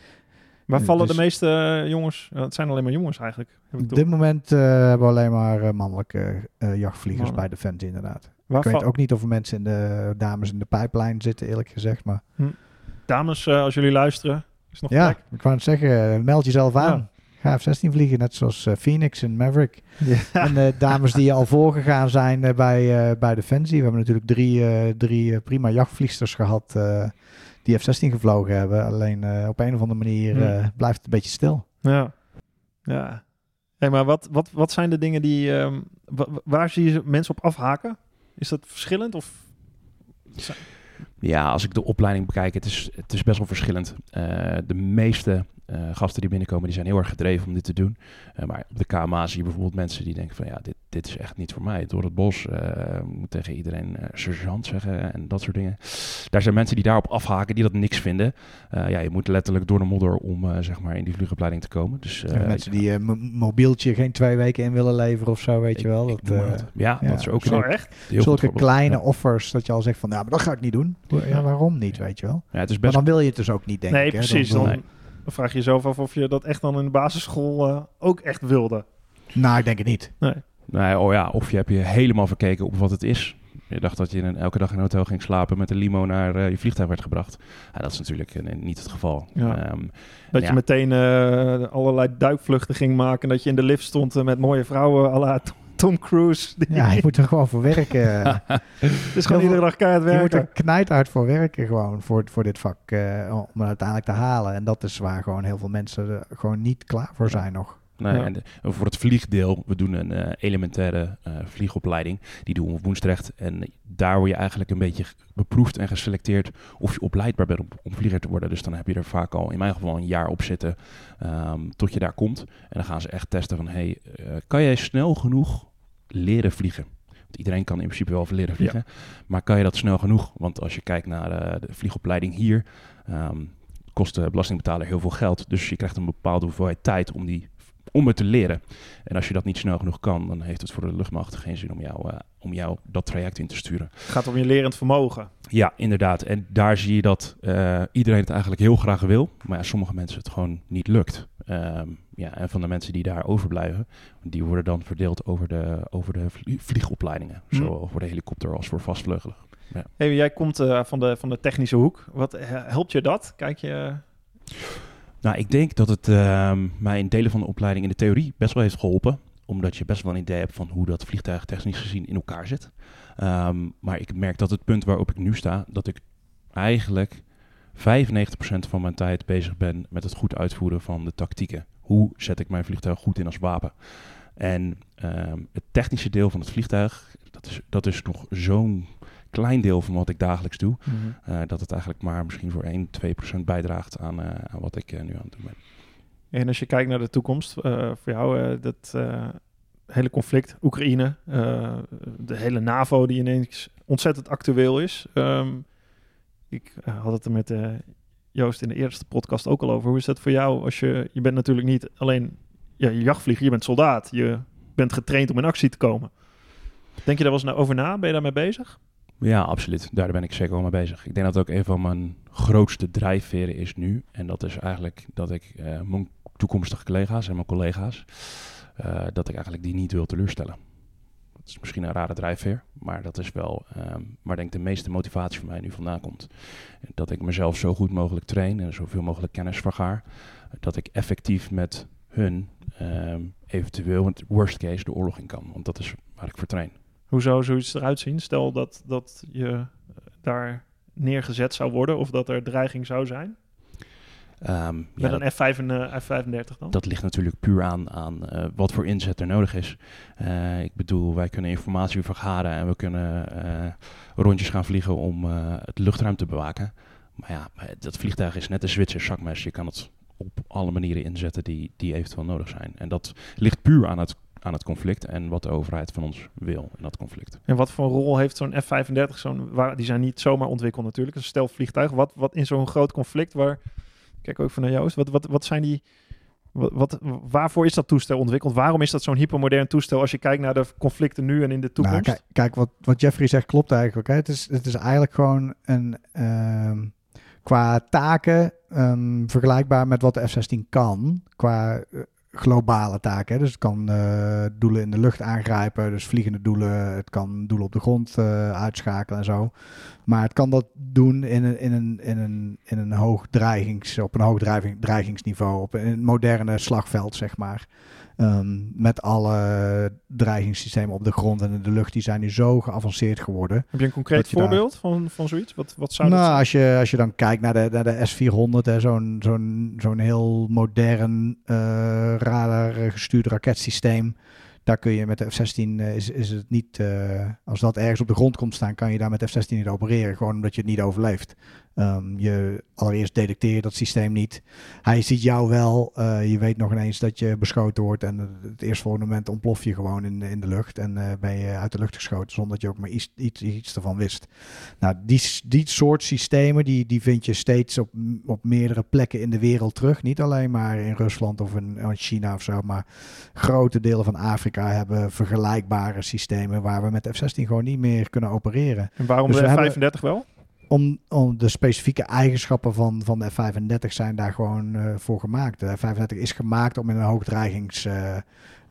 S1: Waar vallen dus, de meeste uh, jongens? Het zijn alleen maar jongens eigenlijk.
S4: Op dit moment hebben we alleen maar mannelijke jachtvliegers Mannen. bij Defensie inderdaad. Waar ik weet ook niet of er mensen in de dames in de pijplijn zitten, eerlijk gezegd. Maar... Hm.
S1: Dames, als jullie luisteren, is nog
S4: ja, ik wou het zeggen, meld jezelf aan. Ga F-16 vliegen, net zoals uh, Phoenix en Maverick. (laughs) En de dames die al voorgegaan zijn bij, bij Defensie. We hebben natuurlijk drie, drie prima jachtvliegsters gehad die F-16 gevlogen hebben. Alleen op een of andere manier hmm. blijft het een beetje stil.
S1: Ja, ja. Hey, maar wat, wat, wat zijn de dingen die... Um, waar zie je mensen op afhaken? Is dat verschillend of...
S3: Ja, als ik de opleiding bekijk, het is, het is best wel verschillend. Uh, de meeste uh, gasten die binnenkomen, die zijn heel erg gedreven om dit te doen. Uh, maar op de KMA zie je bijvoorbeeld mensen die denken van ja, dit, dit is echt niet voor mij. Door het bos uh, moet tegen iedereen sergeant zeggen en dat soort dingen. Daar zijn mensen die daarop afhaken, die dat niks vinden. ja, je moet letterlijk door de modder om zeg maar in die vliegopleiding te komen. Dus,
S4: mensen die een mobieltje geen twee weken in willen leveren of zo, weet je wel. Dat,
S3: ja, ja, dat is ook
S1: zo echt.
S4: Zulke kleine offers dat je al zegt van ja, maar dat ga ik niet doen. Ja, waarom niet, weet je wel. Ja, het is best... Maar dan wil je het dus ook niet, denk
S1: nee,
S4: ik.
S1: Precies, dan, nee, precies. Dan vraag je jezelf af of je dat echt dan in de basisschool uh, ook echt wilde.
S4: Nou, ik denk het niet.
S3: Nee. nee. Oh ja, of je hebt je helemaal verkeken op wat het is. Je dacht dat je in een, elke dag in een hotel ging slapen met een limo naar uh, je vliegtuig werd gebracht. Ja, dat is natuurlijk uh, niet het geval. Ja. Um,
S1: dat je meteen allerlei duikvluchten ging maken. Dat je in de lift stond met mooie vrouwen à la Tom Cruise. (laughs)
S4: Ja, je moet er gewoon voor werken. (laughs)
S1: Het is gewoon iedere dag keihard werken.
S4: Je moet er knijthard voor werken gewoon voor, voor dit vak. Uh, om het uiteindelijk te halen. En dat is waar gewoon heel veel mensen er gewoon niet klaar voor zijn nog.
S3: Nee, ja. en voor het vliegdeel, we doen een uh, elementaire uh, vliegopleiding. Die doen we op Woensdrecht. En daar word je eigenlijk een beetje beproefd en geselecteerd of je opleidbaar bent om, om vlieger te worden. Dus dan heb je er vaak al in mijn geval een jaar op zitten um, tot je daar komt. En dan gaan ze echt testen van, hey, uh, kan jij snel genoeg leren vliegen. Want iedereen kan in principe wel leren vliegen. Maar kan je dat snel genoeg? Want als je kijkt naar uh, de vliegopleiding hier, um, kost de belastingbetaler heel veel geld. Dus je krijgt een bepaalde hoeveelheid tijd om die om het te leren. En als je dat niet snel genoeg kan, dan heeft het voor de luchtmacht geen zin om jou, uh, om jou dat traject in te sturen.
S1: Het gaat om je lerend vermogen.
S3: Ja, inderdaad. En daar zie je dat uh, iedereen het eigenlijk heel graag wil, maar ja, sommige mensen het gewoon niet lukt. Um, ja, en van de mensen die daar overblijven, die worden dan verdeeld over de, over de vliegopleidingen. Hm. Zowel voor de helikopter als voor vastvleugelen.
S1: Ja. Hey, jij komt uh, van, de, van de technische hoek. Wat helpt je dat? Kijk je...
S3: Nou, ik denk dat het uh, mij in delen van de opleiding in de theorie best wel heeft geholpen. Omdat je best wel een idee hebt van hoe dat vliegtuig technisch gezien in elkaar zit. Um, maar ik merk dat het punt waarop ik nu sta, dat ik eigenlijk 95% van mijn tijd bezig ben met het goed uitvoeren van de tactieken. Hoe zet ik mijn vliegtuig goed in als wapen? En um, het technische deel van het vliegtuig, dat is, dat is nog zo'n klein deel van wat ik dagelijks doe. Mm -hmm. uh, dat het eigenlijk maar misschien voor 1, 2 procent bijdraagt aan, uh, aan wat ik uh, nu aan het doen ben.
S1: En als je kijkt naar de toekomst, voor jou, dat hele conflict, Oekraïne, de hele NAVO die ineens ontzettend actueel is. Um, ik had het er met Joost in de eerste podcast ook al over. Hoe is dat voor jou als je, je bent natuurlijk niet alleen ja, je jachtvlieger, je bent soldaat. Je bent getraind om in actie te komen. Denk je daar wel eens over na? Ben je daarmee bezig?
S3: Ja, absoluut. Daar ben ik zeker wel mee bezig. Ik denk dat ook een van mijn grootste drijfveren is nu. En dat is eigenlijk dat ik uh, mijn toekomstige collega's en mijn collega's, uh, dat ik eigenlijk die niet wil teleurstellen. Dat is misschien een rare drijfveer, maar dat is wel um, waar denk ik de meeste motivatie voor mij nu vandaan komt. Dat ik mezelf zo goed mogelijk train en zoveel mogelijk kennis vergaar, dat ik effectief met hun um, eventueel, het worst case, de oorlog in kan. Want dat is waar ik voor train.
S1: Hoe zou zoiets eruit zien? Stel dat, dat je daar neergezet zou worden of dat er dreiging zou zijn? Um, Met ja, een F5 en, uh, F35 dan?
S3: Dat ligt natuurlijk puur aan, aan uh, wat voor inzet er nodig is. Uh, ik bedoel, wij kunnen informatie vergaren en we kunnen rondjes gaan vliegen om het luchtruim te bewaken. Maar ja, dat vliegtuig is net een Zwitser zakmes. Je kan het op alle manieren inzetten die, die eventueel nodig zijn. En dat ligt puur aan het aan het conflict en wat de overheid van ons wil in dat conflict.
S1: En wat voor rol heeft zo'n F-35? Zo'n, waar, die zijn niet zomaar ontwikkeld natuurlijk, een stel vliegtuig. Wat, wat in zo'n groot conflict waar, kijk ook van naar Joost, wat, wat, wat zijn die, wat, wat, waarvoor is dat toestel ontwikkeld? Waarom is dat zo'n hypermodern toestel als je kijkt naar de conflicten nu en in de toekomst?
S4: Nou, kijk, kijk, wat, wat Jeffrey zegt klopt eigenlijk. Hè? Het, is, het is eigenlijk gewoon een, uh, qua taken um, vergelijkbaar met wat de F-16 kan. Qua globale taken. Dus het kan uh, doelen in de lucht aangrijpen, dus vliegende doelen. Het kan doelen op de grond uh, uitschakelen en zo. Maar het kan dat doen in een, in een, in een, in een hoog dreigings, op een hoog dreigingsniveau, op een moderne slagveld, zeg maar. Um, met alle dreigingssystemen op de grond en in de lucht, die zijn nu zo geavanceerd geworden.
S1: Heb je een concreet voorbeeld van, van zoiets? Wat, wat zou
S4: nou,
S1: dat
S4: als je, als je dan kijkt naar de, naar de S-400, zo'n zo'n zo'n heel modern uh, radar gestuurd raketsysteem. Daar kun je met de F-16 uh, is, is het niet, uh, als dat ergens op de grond komt staan, kan je daar met F-16 niet opereren. Gewoon omdat je het niet overleeft. Um, je allereerst detecteer je dat systeem niet. Hij ziet jou wel. Uh, je weet nog ineens dat je beschoten wordt. En het eerstvolgende moment ontplof je gewoon in, in de lucht. En uh, ben je uit de lucht geschoten zonder dat je ook maar iets, iets, iets ervan wist. Nou, die, die soort systemen die, die vind je steeds op, op meerdere plekken in de wereld terug. Niet alleen maar in Rusland of in, in China of zo. Maar grote delen van Afrika hebben vergelijkbare systemen waar we met F-16 gewoon niet meer kunnen opereren.
S1: En waarom dus de F-35 hebben... wel?
S4: Om, om de specifieke eigenschappen van, van de F-35 zijn daar gewoon uh, voor gemaakt. De F-35 is gemaakt om in een hoogdreigings... Uh,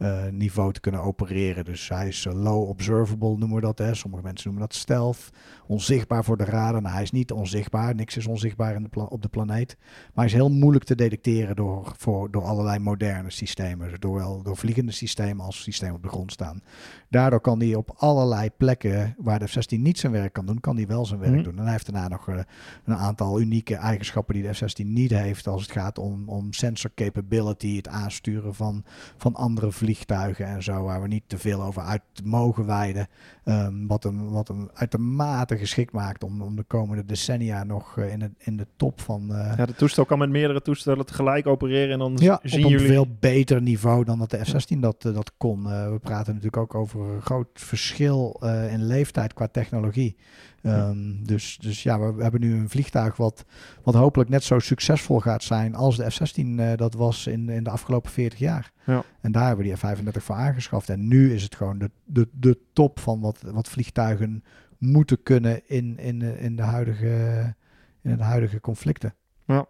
S4: uh, niveau te kunnen opereren. Dus hij is uh, low observable, noemen we dat. Hè. Sommige mensen noemen dat stealth. Onzichtbaar voor de radar. Nou, hij is niet onzichtbaar. Niks is onzichtbaar in de op de planeet. Maar hij is heel moeilijk te detecteren door, voor, door allerlei moderne systemen. Zowel door vliegende systemen als systemen op de grond staan. Daardoor kan hij op allerlei plekken waar de F-16 niet zijn werk kan doen, kan hij wel zijn werk mm. doen. En hij heeft daarna nog uh, een aantal unieke eigenschappen die de F-16 niet heeft als het gaat om, om sensor capability, het aansturen van, van andere vliegtuigen en zo, waar we niet te veel over uit mogen wijden. Um, wat, hem, wat hem uitermate geschikt maakt om, om de komende decennia nog uh, in, het, in de top van... Uh,
S1: ja, de toestel kan met meerdere toestellen tegelijk opereren en dan
S4: ja,
S1: zien
S4: op
S1: jullie...
S4: een veel beter niveau dan dat de F-16 dat, uh, dat kon. we praten natuurlijk ook over een groot verschil in leeftijd qua technologie. Ehm, dus, dus ja, we, hebben nu een vliegtuig wat, wat hopelijk net zo succesvol gaat zijn als de F-16 dat was in, in de afgelopen 40 jaar.
S1: Ja.
S4: En daar hebben we die F-35 voor aangeschaft. En nu is het gewoon de, de, de top van wat, wat vliegtuigen moeten kunnen in, in, in, de, huidige, in de huidige conflicten.
S1: Ja.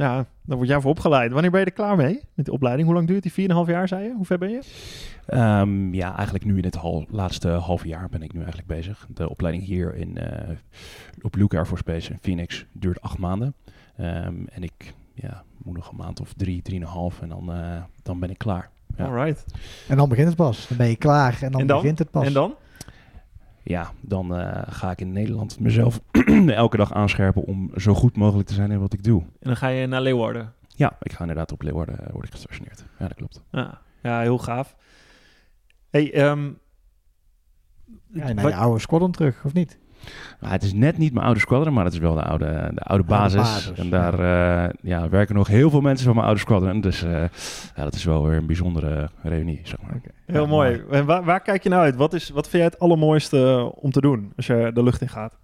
S1: Ja, daar word jij voor opgeleid. Wanneer ben je er klaar mee met de opleiding? Hoe lang duurt die? 4,5 jaar, zei je? Hoe ver ben je?
S3: Um, ja, eigenlijk nu in het hal, laatste half jaar ben ik nu eigenlijk bezig. De opleiding hier in, uh, op Luke Air Force Base in Phoenix duurt acht maanden. Um, en ik ja, moet nog een maand of drie, drieënhalf en dan, uh, dan ben ik klaar.
S1: Ja. Alright.
S4: En dan begint het pas. Dan ben je klaar en dan, en dan begint het pas.
S1: En dan?
S3: Ja, dan uh, ga ik in Nederland mezelf (clears throat) elke dag aanscherpen om zo goed mogelijk te zijn in wat ik doe.
S1: En dan ga je naar Leeuwarden?
S3: Ja, ik ga inderdaad op Leeuwarden uh, word ik gestationeerd. Ja, dat klopt.
S1: Ja, ja heel gaaf. Hey, um,
S4: ja, naar je oude squadron terug, of niet?
S3: Nou, het is net niet mijn oude squadron, maar het is wel de oude, de oude basis. en daar ja. Uh, ja. werken nog heel veel mensen van mijn oude squadron. Dus uh, ja, dat is wel weer een bijzondere reunie, zeg maar. Okay.
S1: Heel mooi. En waar, waar, kijk je nou uit? Wat, is, wat vind jij het allermooiste om te doen als je de lucht in gaat?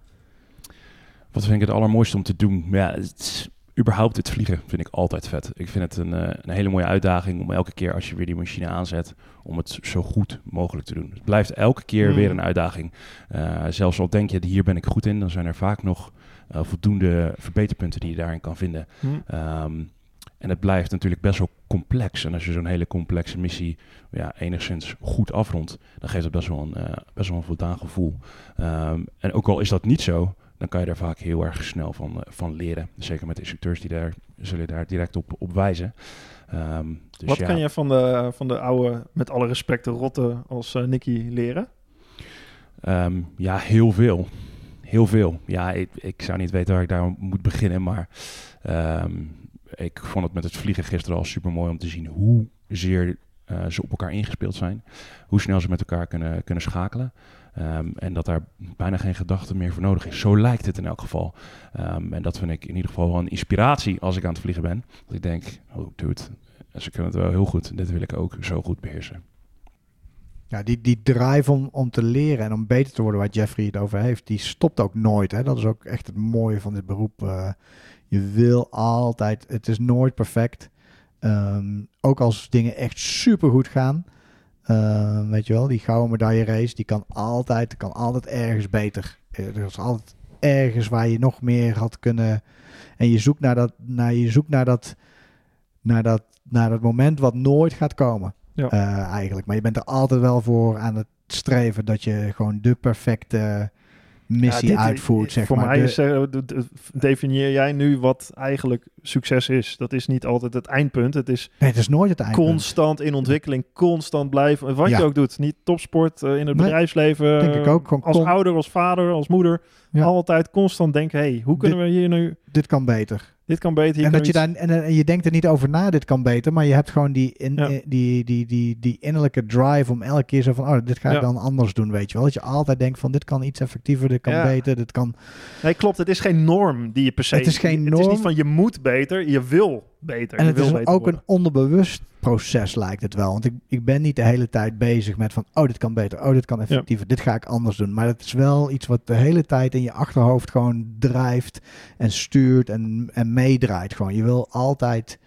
S3: Wat vind ik het allermooiste om te doen? Ja, het überhaupt het vliegen vind ik altijd vet. Ik vind het een, uh, een, hele mooie uitdaging om elke keer als je weer die machine aanzet, om het zo goed mogelijk te doen. Het blijft elke keer weer een uitdaging. Uh, zelfs al denk je, hier ben ik goed in, dan zijn er vaak nog uh, voldoende verbeterpunten die je daarin kan vinden. Mm. Um, en het blijft natuurlijk best wel complex. En als je zo'n hele complexe missie ja, enigszins goed afrondt, dan geeft het best wel een, best wel een voldaan gevoel. Um, en ook al is dat niet zo, dan kan je daar vaak heel erg snel van, uh, van leren. Zeker met de instructeurs die daar zullen daar direct op, op wijzen. Um,
S1: dus Wat ja. kan je van de, van de oude, met alle respect, de rotte als uh, Nicky leren?
S3: Um, ja, heel veel. Heel veel. Ja, ik, ik, zou niet weten waar ik daar moet beginnen, maar um, ik vond het met het vliegen gisteren al super mooi om te zien hoe zeer ze op elkaar ingespeeld zijn. Hoe snel ze met elkaar kunnen, kunnen schakelen. Um, en dat daar bijna geen gedachte meer voor nodig is. Zo lijkt het in elk geval. Um, en dat vind ik in ieder geval wel een inspiratie als ik aan het vliegen ben. Dat ik denk, oh dude, ze kunnen het wel heel goed. Dit wil ik ook zo goed beheersen.
S4: Ja, die, die drive om, om te leren en om beter te worden waar Jeffrey het over heeft, die stopt ook nooit. Hè? Dat is ook echt het mooie van dit beroep. Uh, je wil altijd, het is nooit perfect. Um, ook als dingen echt super goed gaan. Uh, weet je wel, die gouden medaille race, die kan altijd, kan altijd ergens beter. Er is altijd ergens waar je nog meer had kunnen. En je zoekt naar dat, naar, je zoekt naar dat, naar dat, naar dat moment wat nooit gaat komen. Ja. Uh, eigenlijk. Maar je bent er altijd wel voor aan het streven dat je gewoon de perfecte missie ja, uitvoert. Zeg
S1: voor
S4: maar.
S1: mij is, uh, definieer jij nu wat eigenlijk succes is. Dat is niet altijd het eindpunt. Het is,
S4: nee, het is nooit het eindpunt.
S1: Constant in ontwikkeling, constant blijven. Wat ja. je ook doet. Niet topsport uh, in het nee, bedrijfsleven.
S4: Denk ik ook. Gewoon
S1: als ouder, als vader, als moeder. Ja. Altijd constant denken, hey, hoe kunnen
S4: dit,
S1: we hier nu...
S4: Dit kan beter.
S1: Dit kan beter.
S4: En, dat je daar, en, en, je denkt er niet over na, dit kan beter. Maar je hebt gewoon die, in, ja. die, die, die, die, innerlijke drive om elke keer zo van... Oh, dit ga ik ja. dan anders doen, weet je wel. Dat je altijd denkt van, dit kan iets effectiever, dit kan ja. beter, dit kan...
S1: Nee, klopt. Het is geen norm die je per se...
S4: Het is geen norm.
S1: Het is niet van, je moet beter, je wil beter.
S4: En het is ook
S1: worden.
S4: een onderbewust proces lijkt het wel. Want ik, ik ben niet de hele tijd bezig met van... oh, dit kan beter, oh, dit kan effectiever, dit ga ik anders doen. Maar het is wel iets wat de hele tijd in je achterhoofd gewoon drijft... en stuurt en, en meedraait gewoon. Je wil altijd,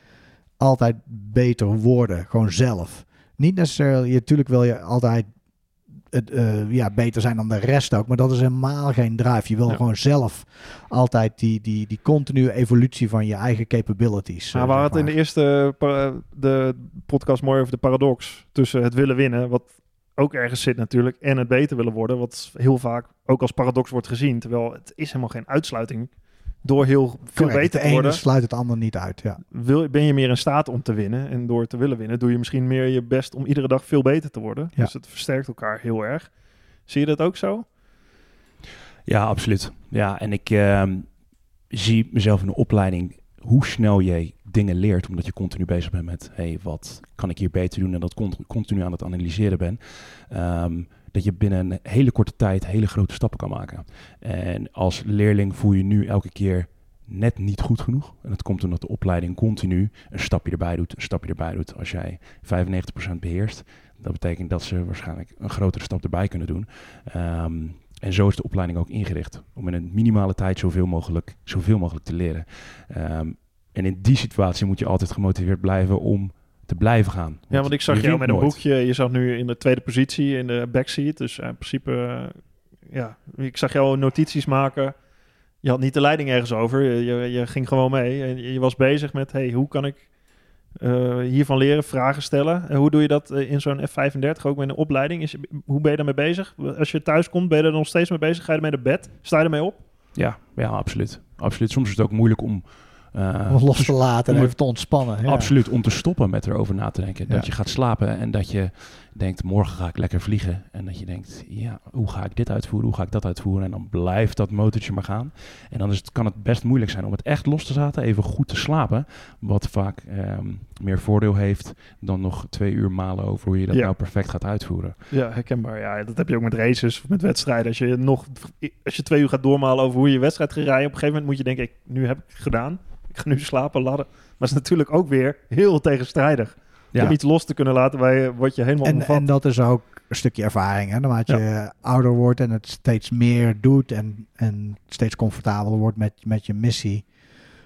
S4: altijd beter worden, gewoon zelf. Niet necessarily, natuurlijk wil je altijd het, uh, ja, beter zijn dan de rest ook. Maar dat is helemaal geen drive. Je wil ja. gewoon zelf altijd die, die, die continue evolutie van je eigen capabilities.
S1: Uh, we hadden in de eerste de podcast mooi over de paradox tussen het willen winnen, wat ook ergens zit natuurlijk, en het beter willen worden, wat heel vaak ook als paradox wordt gezien. Terwijl het is helemaal geen uitsluiting door heel veel
S4: Correct.
S1: beter
S4: te
S1: worden.
S4: De sluit het ander niet uit. Ja.
S1: Wil, ben je meer in staat om te winnen? En door te willen winnen, doe je misschien meer je best om iedere dag veel beter te worden.
S4: Ja.
S1: Dus het versterkt elkaar heel erg. Zie je dat ook zo?
S3: Ja, absoluut. Ja, en ik uh, zie mezelf in de opleiding hoe snel jij dingen leert, omdat je continu bezig bent met, hey, wat kan ik hier beter doen? En dat continu aan het analyseren ben. Um, dat je binnen een hele korte tijd hele grote stappen kan maken. En als leerling voel je nu elke keer net niet goed genoeg. En dat komt omdat de opleiding continu een stapje erbij doet, een stapje erbij doet. Als jij 95% beheerst, dat betekent dat ze waarschijnlijk een grotere stap erbij kunnen doen. Um, en zo is de opleiding ook ingericht. Om in een minimale tijd zoveel mogelijk, zoveel mogelijk te leren. Ehm, en in die situatie moet je altijd gemotiveerd blijven om te blijven gaan.
S1: Ja, want ik zag jou met een boekje. Je zat nu in de tweede positie in de backseat. Dus in principe, uh, ja, ik zag jou notities maken. Je had niet de leiding ergens over. Je, je, ging gewoon mee. En je was bezig met, hey, hoe kan ik uh, hiervan leren, vragen stellen. En hoe doe je dat eh, in zo'n F35, ook met een opleiding? Is, hoe ben je daarmee bezig? Als je thuis komt, ben je er nog steeds mee bezig? Ga je ermee naar bed? Sta je ermee op?
S3: Ja, ja absoluut. absoluut. Soms is het ook moeilijk om
S4: uh, los te laten en even te ontspannen.
S3: Ja. Absoluut, om te stoppen met erover na te denken. Dat je gaat slapen en dat je denkt, morgen ga ik lekker vliegen. En dat je denkt, ja, hoe ga ik dit uitvoeren, hoe ga ik dat uitvoeren? En dan blijft dat motortje maar gaan. En dan is het, kan het best moeilijk zijn om het echt los te laten, even goed te slapen. Wat vaak ehm, meer voordeel heeft dan nog twee uur malen over hoe je dat nou perfect gaat uitvoeren.
S1: Ja, herkenbaar. Ja, dat heb je ook met races of met wedstrijden. Als je nog, als je twee uur gaat doormalen over hoe je je wedstrijd gaat rijden, op een gegeven moment moet je denken, ik, nu heb ik het gedaan ik ga nu slapen, ladden. Maar het is natuurlijk ook weer heel tegenstrijdig. Ja. Om iets los te kunnen laten, bij, word je helemaal
S4: en, En dat is ook een stukje ervaring. Hè? Naarmate je ouder wordt en het steeds meer doet en, en steeds comfortabeler wordt met, met je missie,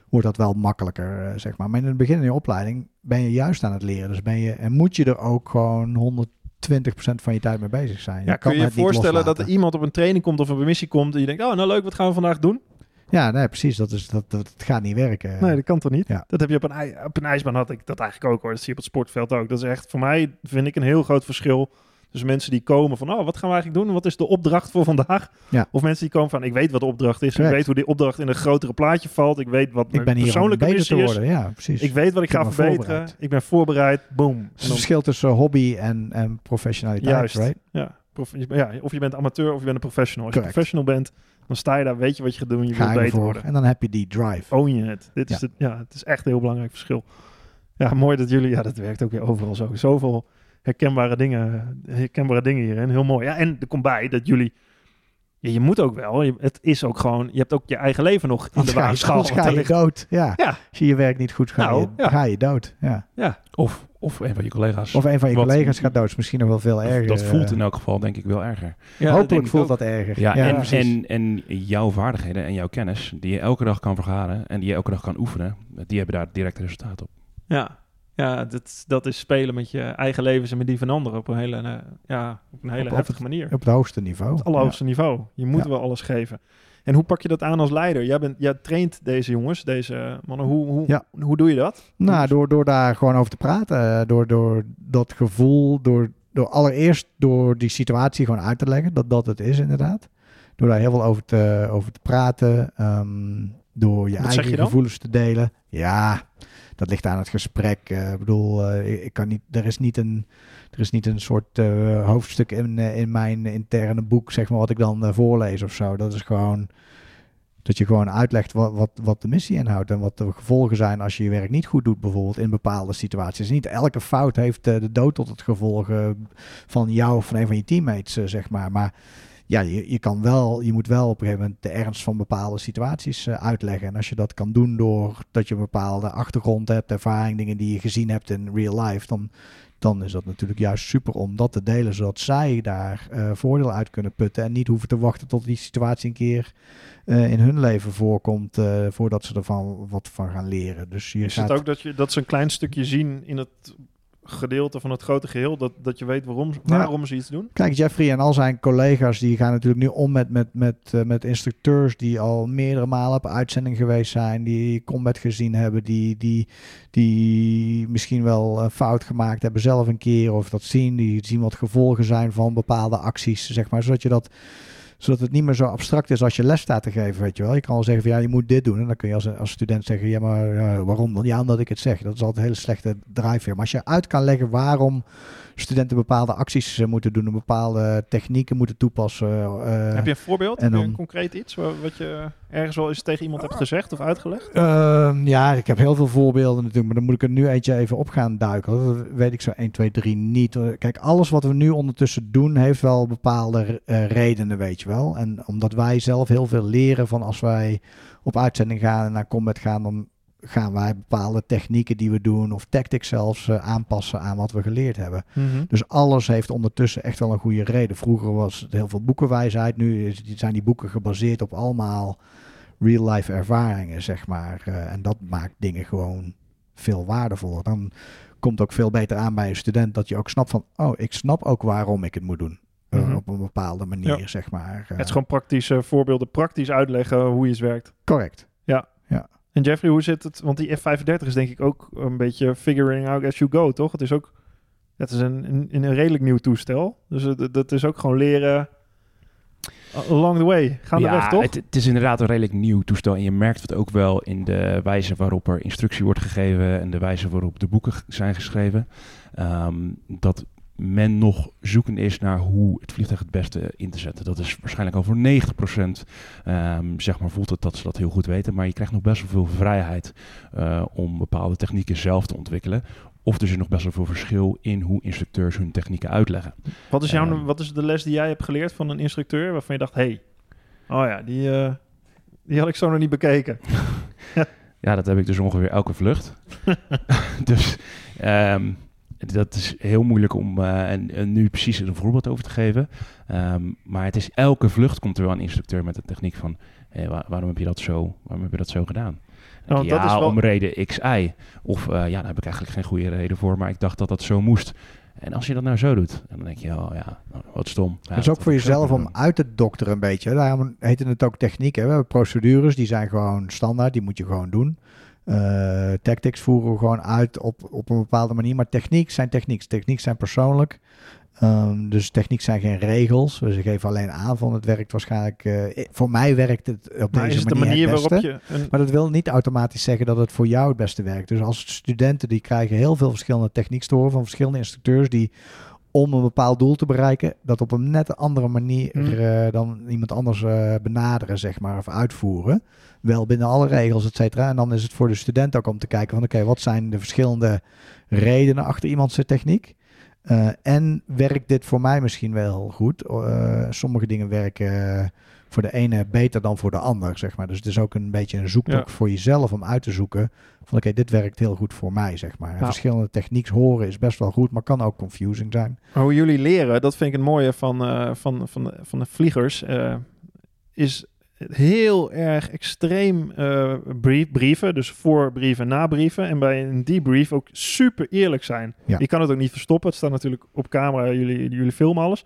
S4: wordt dat wel makkelijker, eh, zeg maar. Maar in het begin in je opleiding ben je juist aan het leren. Dus ben je, en moet je er ook gewoon 120% van je tijd mee bezig zijn. Je
S1: ja,
S4: kan
S1: je je voorstellen dat er iemand op een training komt of een missie komt en je denkt, oh nou leuk, wat gaan we vandaag doen?
S4: Ja, nee, precies. Dat, is, dat, dat, gaat niet werken.
S1: Nee, dat kan toch niet? Ja. Dat heb je op een, op een ijsbaan had ik dat eigenlijk ook hoor. Dat zie je op het sportveld ook. Dat is echt voor mij, vind ik, een heel groot verschil. Dus mensen die komen van, oh, wat gaan we eigenlijk doen? Wat is de opdracht voor vandaag? Ja. Of mensen die komen van, ik weet wat de opdracht is. Ik weet hoe die opdracht in een grotere plaatje valt. Ik weet wat
S4: ik ben hier persoonlijke missie is. Worden. Ja, precies.
S1: Ik weet wat ik, ga verbeteren. Ik ben voorbereid. Boom. Het
S4: is verschil tussen hobby en, en professionaliteit, Juist. Right?
S1: Ja. ja. Of je bent amateur of je bent een professional. Als je professional bent, dan sta je daar, weet je wat je gaat doen, je Ga wilt beter worden.
S4: En dan heb je die drive.
S1: Own je het. Dit is het. Ja, het is echt een heel belangrijk verschil. Ja, mooi dat jullie, ja, dat werkt ook weer overal zo. Zoveel herkenbare dingen, herkenbare dingen hierin. Heel mooi. Ja, en er komt bij dat jullie, ja, je moet ook wel, je, het is ook gewoon, je hebt ook je eigen leven nog in de waagschaal.
S4: Anders ga je dood, ja. ja. Als je je werk niet goed gaat, nou, ga je dood. Ja.
S3: ja. Of of een van je collega's.
S4: Of een van je collega's gaat dood. misschien nog wel veel erger.
S3: Dat voelt in elk geval denk ik wel erger.
S4: Ja, Hopelijk voelt dat erger.
S3: Ja, en, en, en, jouw vaardigheden en jouw kennis, die je elke dag kan vergaren en die je elke dag kan oefenen, die hebben daar direct resultaat op.
S1: Ja, ja dat, dat is spelen met je eigen levens en met die van anderen op een hele, uh, ja, op een hele heftige manier.
S4: Op het hoogste niveau. Op
S1: het allerhoogste niveau. Je moet wel alles geven. En hoe pak je dat aan als leider? Jij, bent, jij traint deze jongens, deze mannen. Hoe, hoe, hoe doe je dat?
S4: Nou, door, door daar gewoon over te praten. Eh, door, door dat gevoel, door, door allereerst door die situatie gewoon uit te leggen. Dat dat het is inderdaad. Door daar heel veel over te, over te praten. Em, door je eigen gevoelens te delen. Ja, dat ligt aan het gesprek. Uh, ik bedoel, uh, ik kan niet, er is niet een, er is niet een soort uh, hoofdstuk in, in mijn interne boek, zeg maar, wat ik dan voorlees of zo. Dat is gewoon dat je gewoon uitlegt wat, wat, wat de missie inhoudt en wat de gevolgen zijn als je je werk niet goed doet, bijvoorbeeld in bepaalde situaties. Niet elke fout heeft de dood tot het gevolg van jou of van een van je teammates, zeg maar. Maar ja, je, je, kan wel, je moet wel op een gegeven moment de ernst van bepaalde situaties uh, uitleggen. En als je dat kan doen door dat je een bepaalde achtergrond hebt, ervaring, dingen die je gezien hebt in real life, dan, dan is dat natuurlijk juist super om dat te delen, zodat zij daar uh, voordeel uit kunnen putten en niet hoeven te wachten tot die situatie een keer uh, in hun leven voorkomt, voordat ze ervan wat van gaan leren. Dus je
S1: is het ook dat, je, dat ze een klein stukje zien in het gedeelte van het grote geheel, dat, dat je weet waarom, waarom ze iets doen?
S4: Kijk, Jeffrey en al zijn collega's die gaan natuurlijk nu om met, met, met, uh, met instructeurs die al meerdere malen op uitzending geweest zijn, die combat gezien hebben, die, die, die misschien wel een fout gemaakt hebben zelf een keer of dat zien, die zien wat gevolgen zijn van bepaalde acties, zeg maar, zodat je dat zodat het niet meer zo abstract is als je les staat te geven, weet je wel. Je kan wel zeggen van ja, je moet dit doen. En dan kun je als, als student zeggen, ja, maar waarom dan? Ja, omdat ik het zeg. Dat is altijd een hele slechte drive Maar als je uit kan leggen waarom studenten bepaalde acties uh, moeten doen, bepaalde technieken moeten toepassen.
S1: Uh, Heb je een voorbeeld? En dan, concreet iets wat je ergens wel eens tegen iemand hebt gezegd of uitgelegd?
S4: Ehm, ja, ik heb heel veel voorbeelden natuurlijk, maar dan moet ik er nu eentje even op gaan duiken. Dat weet ik zo 1, 2, 3 niet. Kijk, alles wat we nu ondertussen doen, heeft wel bepaalde uh, redenen, weet je wel. En omdat wij zelf heel veel leren van als wij op uitzending gaan en naar combat gaan, dan gaan wij bepaalde technieken die we doen of tactics zelfs eh, aanpassen aan wat we geleerd hebben.
S1: Mhm.
S4: Dus alles heeft ondertussen echt wel een goede reden. Vroeger was het heel veel boekenwijsheid. Nu is, zijn die boeken gebaseerd op allemaal real-life ervaringen, zeg maar. Uh, en dat maakt dingen gewoon veel waardevoller. Dan komt ook veel beter aan bij een student dat je ook snapt van, oh, ik snap ook waarom ik het moet doen. Uh,
S1: Mhm.
S4: Op een bepaalde manier,
S1: Ja.
S4: zeg maar.
S1: Het is gewoon praktische voorbeelden, praktisch uitleggen hoe iets werkt.
S4: Correct.
S1: En Jeffrey, hoe zit het? Want die F35 is denk ik ook een beetje figuring out as you go, toch? Het is ook het is een, een, een redelijk nieuw toestel. Dus het, dat is ook gewoon leren along the way. Gaan de weg, toch?
S3: Het, het is inderdaad een redelijk nieuw toestel. En je merkt het ook wel in de wijze waarop er instructie wordt gegeven en de wijze waarop de boeken zijn geschreven. Ehm, dat men nog zoeken is naar hoe het vliegtuig het beste in te zetten. Dat is waarschijnlijk al voor 90% ehm, zeg maar voelt het dat ze dat heel goed weten. Maar je krijgt nog best wel veel vrijheid eh, om bepaalde technieken zelf te ontwikkelen. Of er is nog best wel veel verschil in hoe instructeurs hun technieken uitleggen.
S1: Wat is, jouw,
S3: Ehm.
S1: wat is de les die jij hebt geleerd van een instructeur waarvan je dacht, hey, oh ja, die, eh, die had ik zo nog niet bekeken. (laughs)
S3: Ja, dat heb ik dus ongeveer elke vlucht. (laughs) (laughs) dus ehm, dat is heel moeilijk om eh, en, en nu precies een voorbeeld over te geven. Ehm, maar het is elke vlucht komt er wel een instructeur met de techniek van... waarom heb je dat zo, waarom heb je dat zo gedaan? Ja,
S1: dat is wel-
S3: om reden X, Y. Of eh, ja, daar heb ik eigenlijk geen goede reden voor, maar ik dacht dat dat zo moest. En als je dat nou zo doet, dan denk je, oh ja, nou, wat stom. Ja,
S4: Het is ook voor jezelf om uit te dokteren een beetje. Daarom heet het ook techniek. Hè. We hebben procedures, die zijn gewoon standaard. Die moet je gewoon doen. Eh, tactics voeren we gewoon uit op, op een bepaalde manier. Maar techniek zijn techniek. Techniek zijn persoonlijk. Ehm, dus techniek zijn geen regels. Dus ik geef alleen aan van het werkt waarschijnlijk... eh, voor mij werkt het op
S1: Maar
S4: deze
S1: is het de
S4: manier,
S1: manier
S4: het
S1: waarop je... Een,
S4: Maar dat wil niet automatisch zeggen dat het voor jou het beste werkt. Dus als studenten die krijgen heel veel verschillende technieken te horen van verschillende instructeurs die om een bepaald doel te bereiken, dat op een net andere manier
S1: Mhm.
S4: eh, dan iemand anders eh, benaderen, zeg maar, of uitvoeren. Wel binnen alle regels, et cetera. En dan is het voor de student ook om te kijken van oké, wat zijn de verschillende redenen achter iemands techniek? Eh, en werkt dit voor mij misschien wel goed? Sommige dingen werken voor de ene beter dan voor de ander, zeg maar. Dus het is ook een beetje een zoektocht
S1: Ja.
S4: voor jezelf om uit te zoeken van oké, dit werkt heel goed voor mij, zeg maar.
S1: Nou.
S4: Verschillende technieks horen is best wel goed, maar kan ook confusing zijn.
S1: Maar hoe jullie leren, dat vind ik het mooie van, eh, van, van, de, van de vliegers, eh, is heel erg extreem eh, brief, brieven. Dus voor brieven, na brieven. En bij een debrief ook super eerlijk zijn.
S4: Ja.
S1: Je kan het ook niet verstoppen. Het staat natuurlijk op camera, jullie, jullie filmen alles.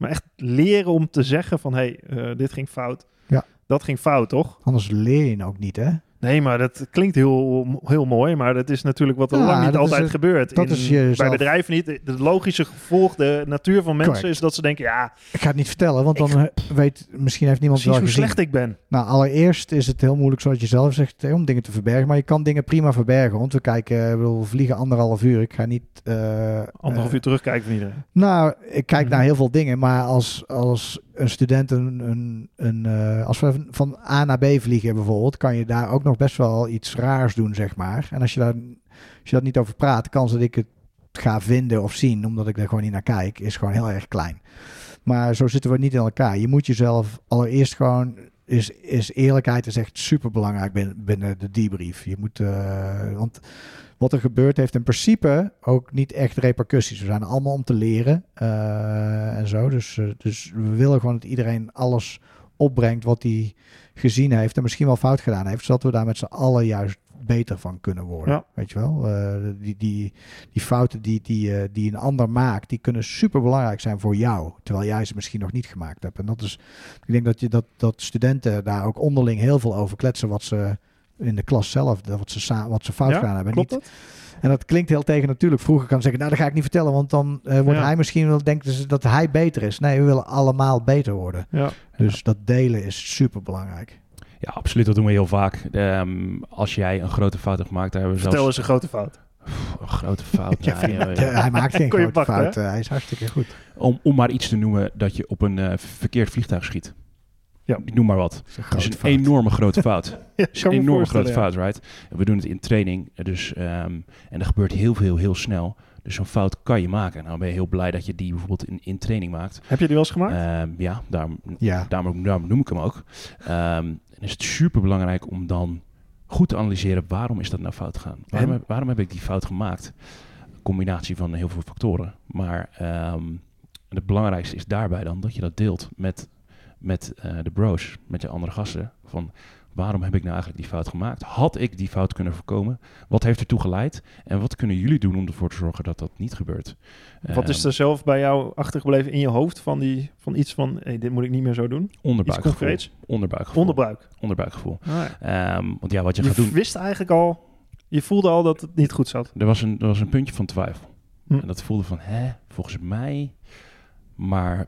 S1: Maar echt leren om te zeggen van, hé, hey, eh, dit ging fout.
S4: Ja.
S1: Dat ging fout, toch?
S4: Anders leer je ook niet, hè?
S1: Nee, maar dat klinkt heel, heel mooi, maar dat is natuurlijk wat er
S4: Ja,
S1: lang niet altijd
S4: het-
S1: gebeurt.
S4: dat
S1: In-
S4: is jezelf-
S1: Bij bedrijven niet. De logische gevolg, de natuur van mensen
S4: Correct.
S1: is dat ze denken, ja,
S4: Ik ga het niet vertellen, want dan eh, weet misschien heeft niemand wel
S1: hoe
S4: gezien.
S1: slecht ik ben.
S4: Nou, allereerst is het heel moeilijk, zoals je zelf zegt, eh, om dingen te verbergen. Maar je kan dingen prima verbergen. Want we kijken, bedoel, we vliegen anderhalf uur. Ik ga niet. eh,
S1: Anderhalf
S4: eh,
S1: uur terugkijken van iedereen.
S4: Nou, ik kijk
S1: Mhm.
S4: naar heel veel dingen. Maar als, als een student een. een, eh, als we van A naar B vliegen bijvoorbeeld, kan je daar ook nog best wel iets raars doen, zeg maar. En als je daar, als je dat niet over praat, de kans dat ik het ga vinden of zien, omdat ik er gewoon niet naar kijk, is gewoon heel erg klein. Maar zo zitten we niet in elkaar. Je moet jezelf allereerst gewoon. Is, is eerlijkheid is echt super belangrijk binnen, binnen de debrief. Je moet. eh, want wat er gebeurt heeft in principe ook niet echt repercussies. We zijn er allemaal om te leren eh, en zo. Dus, eh, dus we willen gewoon dat iedereen alles opbrengt wat hij gezien heeft en misschien wel fout gedaan heeft, zodat we daar met z'n allen juist beter van kunnen worden.
S1: Ja.
S4: Weet je wel? Eh, die, die, die fouten die, die, die een ander maakt, die kunnen super belangrijk zijn voor jou, terwijl jij ze misschien nog niet gemaakt hebt. En dat is, ik denk dat, je, dat, dat studenten daar ook onderling heel veel over kletsen wat ze in de klas zelf, wat ze, sa- wat ze fout
S1: Ja,
S4: gedaan hebben.
S1: Klopt
S4: Niet,
S1: dat?
S4: en dat klinkt heel tegen natuurlijk. Vroeger kan zeggen, nou dat ga ik niet vertellen, want dan eh, wordt
S1: Ja.
S4: hij misschien wel denken ze dat hij beter is. Nee, we willen allemaal beter worden.
S1: Ja.
S4: Dus dat delen is super belangrijk.
S3: Ja, absoluut. Dat doen we heel vaak. Ehm, als jij een grote fout hebt gemaakt, daar hebben we
S1: Vertel
S3: zelfs
S1: eens een grote fout.
S3: Een grote fout. (laughs)
S4: Ja,
S3: Nee,
S4: hij maakt geen grote
S1: pakken,
S4: fout. eh, hij is hartstikke goed.
S3: om, om maar iets te noemen dat je op een eh, verkeerd vliegtuig schiet.
S1: Ja.
S3: Ik noem maar wat.
S4: Dat is een fout.
S3: enorme grote fout. (laughs)
S1: Ja,
S3: is een enorme grote fout, right? En we doen het in training. Dus, ehm, en er gebeurt heel veel, heel snel. Dus zo'n fout kan je maken. Nou ben je heel blij dat je die bijvoorbeeld in, in training maakt.
S1: Heb je die wel eens gemaakt?
S3: Ehm, ja, daarom,
S4: Ja,
S3: daarom, daarom noem ik hem ook. Ehm, en is het super belangrijk om dan goed te analyseren waarom is dat nou fout gegaan. Waarom, heb, waarom heb ik die fout gemaakt? Combinatie van heel veel factoren. Maar um, het belangrijkste is daarbij dan dat je dat deelt met, met uh, de bros, met je andere gasten. Van waarom heb ik nou eigenlijk die fout gemaakt? Had ik die fout kunnen voorkomen? Wat heeft ertoe geleid? En wat kunnen jullie doen om ervoor te zorgen dat dat niet gebeurt?
S1: Wat is er zelf bij jou achtergebleven in je hoofd van, die, van iets van, hey, dit moet ik niet meer zo doen?
S3: Onderbuikgevoel. Onderbuikgevoel.
S1: Onderbuik.
S3: Onderbuikgevoel. Ah, um, want ja, wat je,
S1: je
S3: gaat doen...
S1: Je wist eigenlijk al, je voelde al dat het niet goed zat.
S3: Er was een, er was een puntje van twijfel. Hm. En dat voelde van, hè, volgens mij... Maar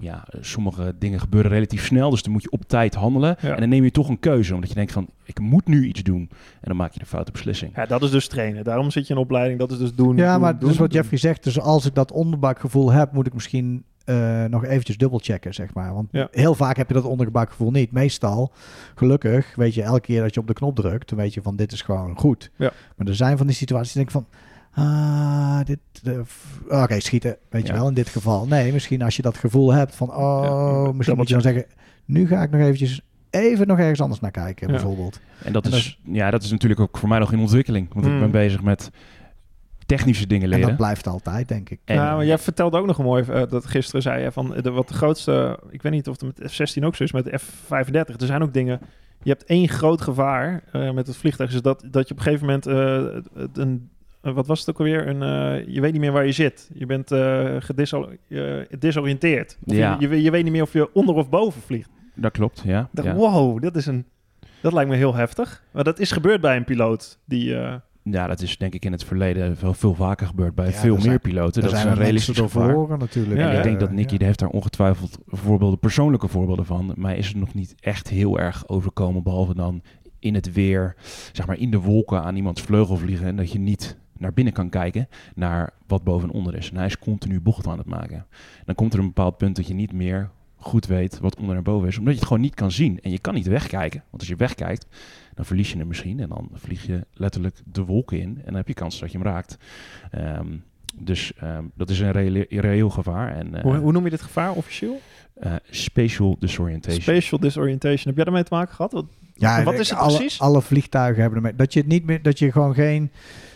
S3: ja, sommige dingen gebeuren relatief snel, dus dan moet je op tijd handelen. En dan neem je toch een keuze, omdat je denkt van, ik moet nu iets doen. En dan maak je de foute beslissing.
S1: Ja, dat is dus trainen. Daarom zit je in opleiding, dat is dus doen.
S4: Ja,
S1: doen,
S4: maar
S1: doen,
S4: dus wat Jeffrey zegt, dus als ik dat onderbuikgevoel heb, moet ik misschien uh, nog eventjes dubbelchecken, zeg maar. Want ja. heel vaak heb je dat onderbuikgevoel niet. Meestal, gelukkig, weet je, elke keer dat je op de knop drukt, dan weet je van, dit is gewoon goed.
S1: Ja.
S4: Maar er zijn van die situaties, denk ik van, ah, dit, oké, schieten, weet je wel, in dit geval. Nee, misschien als je dat gevoel hebt van, oh, ja, misschien moet je dan zeggen, nu ga ik nog eventjes even nog ergens anders naar kijken, ja. bijvoorbeeld.
S3: En dat, en is, dat ja, dat is natuurlijk ook voor mij nog in ontwikkeling, want mm. ik ben bezig met technische dingen leren.
S4: En dat blijft altijd, denk ik.
S1: En, ja, maar jij vertelde ook nog een mooi, uh, dat gisteren zei je van, de, wat de grootste, ik weet niet of het met F-16 ook zo is, met de F-35, er zijn ook dingen, je hebt één groot gevaar uh, met het vliegtuig, is dat, dat je op een gegeven moment uh, een wat was het ook alweer? Een, uh, je weet niet meer waar je zit. Je bent uh, gedesoriënteerd. Ja. Je, je, je, weet niet meer of je onder of boven vliegt.
S3: Dat klopt, ja.
S1: dacht,
S3: ja.
S1: wow, dat is een... Dat lijkt me heel heftig. Maar dat is gebeurd bij een piloot die... Uh,
S3: ja, dat is denk ik in het verleden veel, veel vaker gebeurd bij ja, veel meer
S4: zijn,
S3: piloten.
S4: Dat
S3: is
S4: een realistisch verloren natuurlijk.
S3: Ja, en ik denk dat Nicky heeft daar ongetwijfeld voorbeelden, persoonlijke voorbeelden van. Maar is het nog niet echt heel erg overkomen, behalve dan in het weer, zeg maar in de wolken aan iemands vleugel vliegen en dat je niet naar binnen kan kijken naar wat boven en onder is. En hij is continu bocht aan het maken. Dan komt er een bepaald punt dat je niet meer goed weet wat onder en boven is, omdat je het gewoon niet kan zien. En je kan niet wegkijken, want als je wegkijkt, dan verlies je hem misschien en dan vlieg je letterlijk de wolken in en dan heb je kans dat je hem raakt. Um, dus um, dat is een reëel, reëel gevaar. En, uh,
S1: hoe, hoe, noem je dit gevaar officieel?
S3: Uh, spatial disorientation.
S1: Spatial disorientation. Heb jij daarmee te maken gehad? Wat, ja, wat is het
S4: alle,
S1: precies?
S4: Alle vliegtuigen hebben ermee. Dat je het niet meer, dat je gewoon geen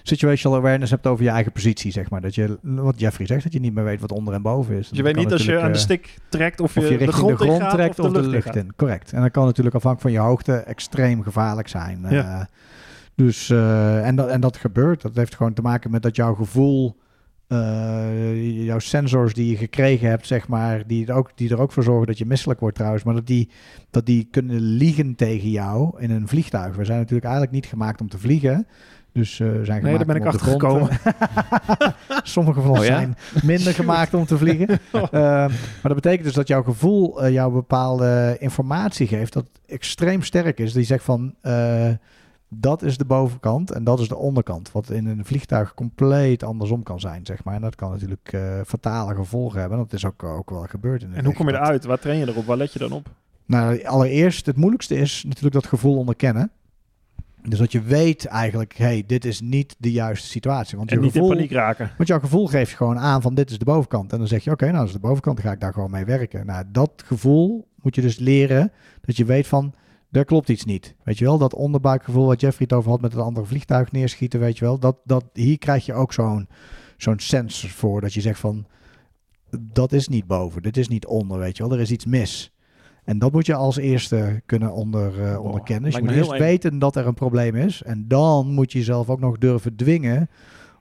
S4: situational awareness hebt over je eigen positie, zeg maar. Dat je, wat Jeffrey zegt, dat je niet meer weet wat onder en boven is.
S1: Dus je weet niet als je aan de stick trekt of je,
S4: of je richting
S1: de grond,
S4: de grond
S1: gaat,
S4: trekt
S1: of de,
S4: lucht, in. Correct. En dat kan natuurlijk afhankelijk van je hoogte extreem gevaarlijk zijn.
S1: Ja.
S4: Uh, dus, uh, en, dat, en dat gebeurt. Dat heeft gewoon te maken met dat jouw gevoel uh, jouw sensors die je gekregen hebt, zeg maar, die er, ook, die er ook voor zorgen dat je misselijk wordt trouwens, maar dat die, dat die kunnen liegen tegen jou in een vliegtuig. We zijn natuurlijk eigenlijk niet gemaakt om te vliegen. Dus uh, zijn
S1: nee, daar ben ik achter gekomen. (laughs)
S4: Sommige van ons oh, ja? zijn minder gemaakt om te vliegen. uh, (laughs) maar dat betekent dus dat jouw gevoel uh, jou bepaalde informatie geeft dat extreem sterk is. Die zegt van dat is de bovenkant en dat is de onderkant. Wat in een vliegtuig compleet andersom kan zijn, zeg maar. En dat kan natuurlijk fatale gevolgen hebben. Dat is ook, ook wel gebeurd. In
S1: en hoe kom je eruit? Waar train je erop? Waar let je dan op?
S4: Nou, allereerst, het moeilijkste is natuurlijk dat gevoel onderkennen. Dus dat je weet eigenlijk, hey, dit is niet de juiste situatie. Want
S1: en
S4: je
S1: niet
S4: gevoel,
S1: in paniek raken.
S4: Want jouw gevoel geeft gewoon aan van dit is de bovenkant. En dan zeg je, oké, okay, nou dat is de bovenkant, dan ga ik daar gewoon mee werken. Nou, dat gevoel moet je dus leren. Dat je weet van, daar klopt iets niet. Weet je wel, dat onderbuikgevoel wat Jeffrey het over had met het andere vliegtuig neerschieten, weet je wel. Dat, dat, hier krijg je ook zo'n zo'n sensor voor dat je zegt van, dat is niet boven, dit is niet onder, weet je wel. Er is iets mis. En dat moet je als eerste kunnen onder, uh, oh, onderkennen. Dus je moet eerst weten dat er een probleem is. En dan moet je jezelf ook nog durven dwingen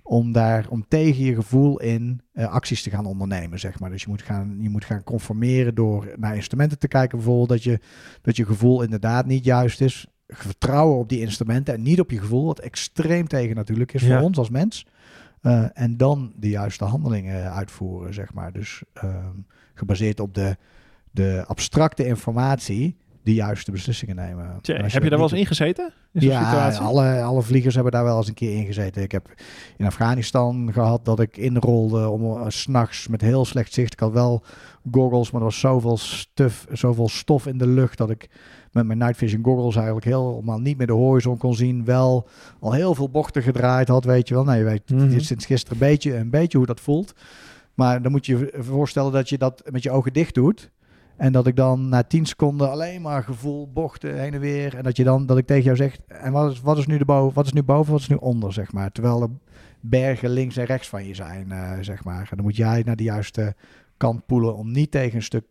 S4: om daar om tegen je gevoel in uh, acties te gaan ondernemen, zeg maar. Dus je moet gaan, je moet gaan conformeren door naar instrumenten te kijken, bijvoorbeeld dat je dat je gevoel inderdaad niet juist is. Vertrouwen op die instrumenten en niet op je gevoel, wat extreem tegen natuurlijk is voor ons als mens. Uh, en dan de juiste handelingen uitvoeren, zeg maar. Dus uh, gebaseerd op de, de abstracte informatie de juiste beslissingen nemen.
S1: Heb je, daar wel eens in gezeten? In
S4: ja, alle, alle vliegers hebben daar wel eens een keer in gezeten. Ik heb in Afghanistan gehad dat ik inrolde om uh, s'nachts met heel slecht zicht. Ik had wel goggles, maar er was zoveel, stuf, zoveel stof in de lucht dat ik met mijn night vision goggles eigenlijk helemaal niet meer de horizon kon zien. Wel al heel veel bochten gedraaid had, weet je wel. Nou, je weet mm -hmm. sinds gisteren een beetje, een beetje hoe dat voelt. Maar dan moet je je voorstellen dat je dat met je ogen dicht doet. En dat ik dan na 10 seconden alleen maar gevoel, bochten, heen en weer. En dat je dan, dat ik tegen jou zeg, en wat is, wat is nu de boven, wat is nu boven, wat is nu onder, zeg maar. Terwijl er bergen links en rechts van je zijn, uh, zeg maar. En dan moet jij naar de juiste kant poelen om niet tegen een stuk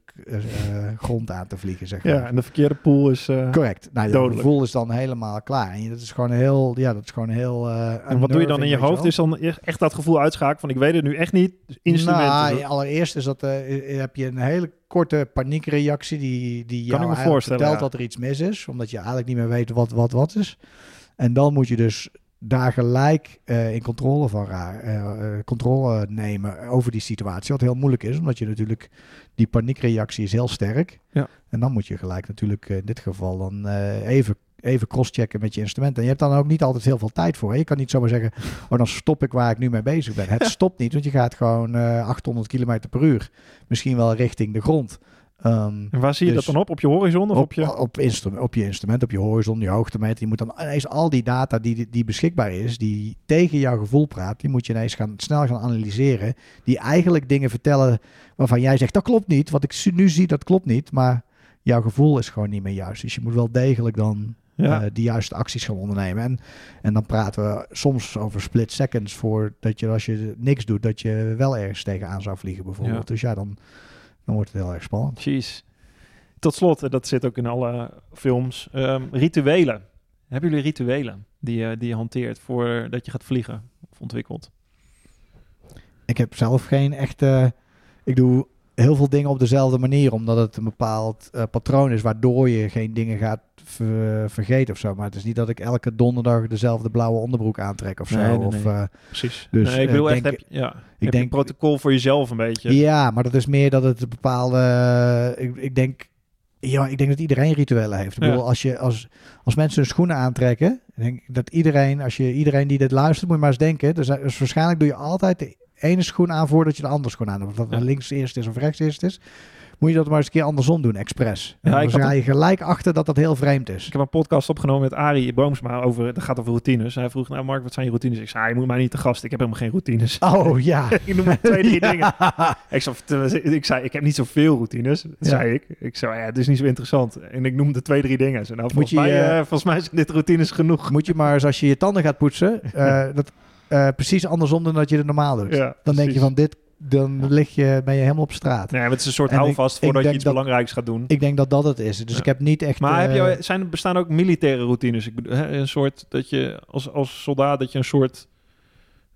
S4: grond aan te vliegen, zeg maar.
S1: Ja, en de verkeerde pool is uh,
S4: Correct. Nou, ja, de gevoel is dan helemaal klaar. En dat is gewoon heel, ja, dat is gewoon heel...
S1: en wat doe je dan in je hoofd? Is dan echt dat gevoel uitschakelen van ik weet het nu echt niet, instrumenten.
S4: Nou, allereerst is dat, heb je een hele korte paniekreactie die, die
S1: kan
S4: jou
S1: me
S4: vertelt
S1: ja.
S4: dat er iets mis is. Omdat je eigenlijk niet meer weet wat wat, wat is. En dan moet je dus daar gelijk uh, in controle van raar, uh, controle nemen over die situatie. Wat heel moeilijk is, omdat je natuurlijk die paniekreactie is heel sterk.
S1: Ja.
S4: En dan moet je gelijk natuurlijk in dit geval dan even, even crosschecken met je instrument. En je hebt dan ook niet altijd heel veel tijd voor. Hè? Je kan niet zomaar zeggen, oh dan stop ik waar ik nu mee bezig ben. Het (laughs) stopt niet, want je gaat gewoon 800 km per uur. Misschien wel richting de grond. Um,
S1: en waar zie je
S4: dus
S1: dat dan op? Op je horizon of op,
S4: op
S1: je...
S4: Op, instrument, op je instrument, op je horizon, je hoogtemeter. Je moet dan ineens al die data die, die beschikbaar is, die tegen jouw gevoel praat, die moet je ineens gaan, snel gaan analyseren. Die eigenlijk dingen vertellen waarvan jij zegt, dat klopt niet. Wat ik nu zie, dat klopt niet. Maar jouw gevoel is gewoon niet meer juist. Dus je moet wel degelijk dan
S1: ja.
S4: uh, die juiste acties gaan ondernemen. En, en dan praten we soms over split seconds voor dat je als je niks doet, dat je wel ergens tegenaan zou vliegen bijvoorbeeld.
S1: Ja.
S4: Dus ja, dan, dan wordt het heel erg spannend.
S1: Jeez. Tot slot, dat zit ook in alle films, um, rituelen. Hebben jullie rituelen die, uh, die je hanteert voordat je gaat vliegen of ontwikkelt?
S4: Ik heb zelf geen echte... Ik doe heel veel dingen op dezelfde manier, omdat het een bepaald uh, patroon is waardoor je geen dingen gaat ver, vergeten of zo. Maar het is niet dat ik elke donderdag dezelfde blauwe onderbroek aantrek of zo.
S1: Nee, nee,
S4: of. Uh,
S1: Precies.
S4: Dus,
S1: nee, ik bedoel echt, heb, ja,
S4: ik
S1: heb
S4: denk,
S1: een protocol voor jezelf een beetje.
S4: Ja, maar dat is meer dat het een bepaalde... eh, ik, ik denk... Ja, ik denk dat iedereen rituelen heeft. Ik
S1: Ja.
S4: bedoel, als, je, als, als mensen hun schoenen aantrekken, denk ik dat iedereen, als je iedereen die dit luistert, moet je maar eens denken. Dus, dus waarschijnlijk doe je altijd de ene schoen aan voordat je de andere schoen aan doet. Of dat
S1: Ja.
S4: links eerst is of rechts eerst is. Moet je dat maar eens een keer andersom doen, expres.
S1: Ja,
S4: dan ga je gelijk achter dat dat heel vreemd is.
S1: Ik heb een podcast opgenomen met Arie Boomsma over, dat gaat over routines. Hij vroeg, nou Mark, wat zijn je routines? Ik zei, ah, je moet mij niet te gast, ik heb helemaal geen routines.
S4: Oh ja. (laughs)
S1: ik noem maar twee, drie (laughs)
S4: Ja.
S1: dingen. Ik, zei, ik zei, ik heb niet zoveel routines, zei ik. Ik zei, ja, het is niet zo interessant. En ik noemde twee, drie dingen. Zo, nou, volgens,
S4: je,
S1: mij,
S4: eh,
S1: eh, volgens mij zijn dit routines genoeg.
S4: Moet je maar eens als je je tanden gaat poetsen, (laughs) eh, dat eh, precies andersom dan dat je het normaal doet.
S1: Ja,
S4: dan denk je van dit, dan lig je, ben je helemaal op straat.
S1: Nee, het is een soort
S4: En
S1: houvast
S4: ik
S1: voordat je iets
S4: dat-
S1: belangrijks gaat doen.
S4: Ik denk dat dat het is. Dus
S1: Ja.
S4: ik heb niet echt...
S1: Maar heb
S4: eh,
S1: je, zijn, bestaan ook militaire routines? Ik bedoel, hè, een soort dat je als, als soldaat dat je een soort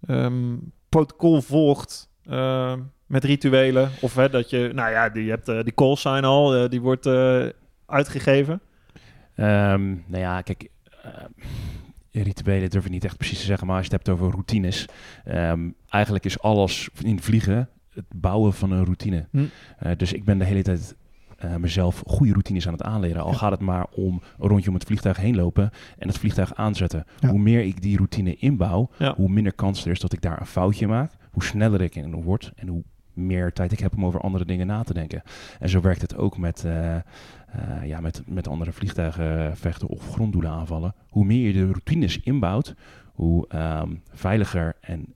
S1: ehm, protocol volgt eh, met rituelen. Of hè, dat je, nou ja, die, je hebt eh, die call sign al, eh, die wordt eh, uitgegeven.
S3: Ehm, nou ja, kijk, eh, rituelen durf ik niet echt precies te zeggen, maar als je het hebt over routines, ehm, eigenlijk is alles in vliegen het bouwen van een routine.
S1: Hm.
S3: Eh, dus ik ben de hele tijd eh, mezelf goede routines aan het aanleren. Al
S4: Ja.
S3: gaat het maar om een rondje om het vliegtuig heen lopen en het vliegtuig aanzetten.
S4: Ja.
S3: Hoe meer ik die routine inbouw,
S1: Ja.
S3: hoe minder kans er is dat ik daar een foutje maak. Hoe sneller ik in word en hoe meer tijd ik heb om over andere dingen na te denken. En zo werkt het ook met, eh, eh, ja, met, met andere vliegtuigen vechten of gronddoelen aanvallen. Hoe meer je de routines inbouwt, hoe ehm, veiliger en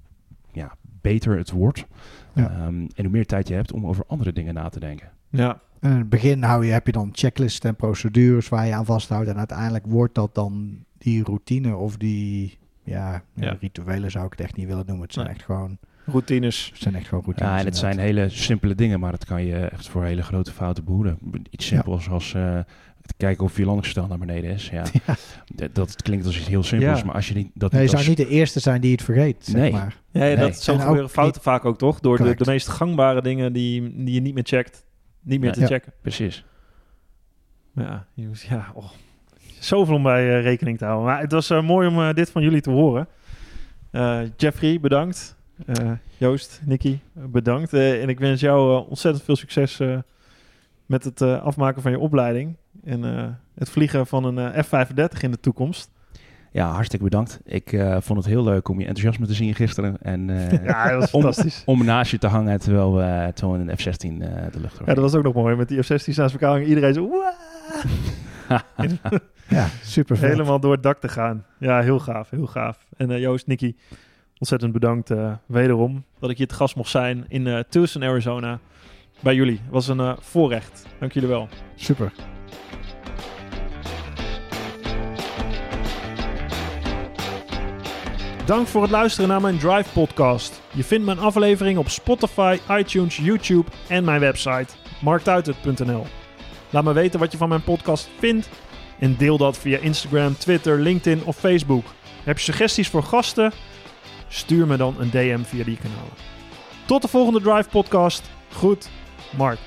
S3: ja, beter het wordt.
S4: Ja.
S3: Ehm, en hoe meer tijd je hebt om over andere dingen na te denken.
S1: Ja,
S4: In het begin hou je, heb je dan checklists en procedures waar je aan vasthoudt. En uiteindelijk wordt dat dan die routine of die... Ja, ja,
S1: Ja.
S4: rituelen zou ik het echt niet willen noemen. Het zijn
S1: Nee.
S4: echt gewoon,
S1: routines.
S4: het zijn echt gewoon routines.
S3: Ja, en het zijn hele simpele dingen, maar het kan je echt voor hele grote fouten behoeden. Iets simpels als eh, te kijken of je landingsgestel naar beneden is. Ja, (laughs)
S4: Ja.
S3: Dat, dat klinkt als iets heel simpels,
S1: Ja.
S3: maar als je niet, dat
S4: Nee, je
S3: niet
S4: zou niet de eerste zijn die het vergeet, zeg
S3: Nee.
S4: maar.
S1: Ja,
S3: Nee.
S1: dat,
S4: ook
S1: gebeuren fouten vaak ook toch? Door de, de meest gangbare dingen die, die je niet meer checkt, niet meer
S3: Ja.
S1: te
S4: Ja.
S1: checken.
S3: Precies.
S1: Ja, ja oh. zoveel om bij eh, rekening te houden. Maar het was eh, mooi om dit van jullie te horen. Eh, Jeffrey, bedankt. Eh, Joost, Nicky, bedankt. Eh, en ik wens jou eh, ontzettend veel succes met het afmaken van je opleiding. En het vliegen van een eh, F-35 in de toekomst.
S3: Ja, hartstikke bedankt. Ik vond het heel leuk om je enthousiasme te zien gisteren. En (laughs)
S1: Ja, dat was
S3: om,
S1: fantastisch.
S3: om naast je te hangen terwijl we terwijl we een F-16 eh, de lucht
S1: Ja, dat was ook nog mooi. Met die F-16 naast elkaar hangen. Iedereen zo... (laughs)
S4: Ja, super.
S1: Helemaal door het dak te gaan. Ja, heel gaaf, heel gaaf. En Joost, Nicky, ontzettend bedankt eh, wederom dat ik hier te gast mocht zijn in eh Tucson, Arizona. bij jullie. Het was een uh, voorrecht. Dank jullie wel.
S4: Super.
S1: Dank voor het luisteren naar mijn Drive podcast. Je vindt mijn aflevering op Spotify, iTunes, YouTube en mijn website marktuitert.nl. Laat me weten wat je van mijn podcast vindt en deel dat via Instagram, Twitter, LinkedIn of Facebook. Heb je suggesties voor gasten? Stuur me dan een DM via die kanalen. Tot de volgende Drive podcast. Goed, Mark.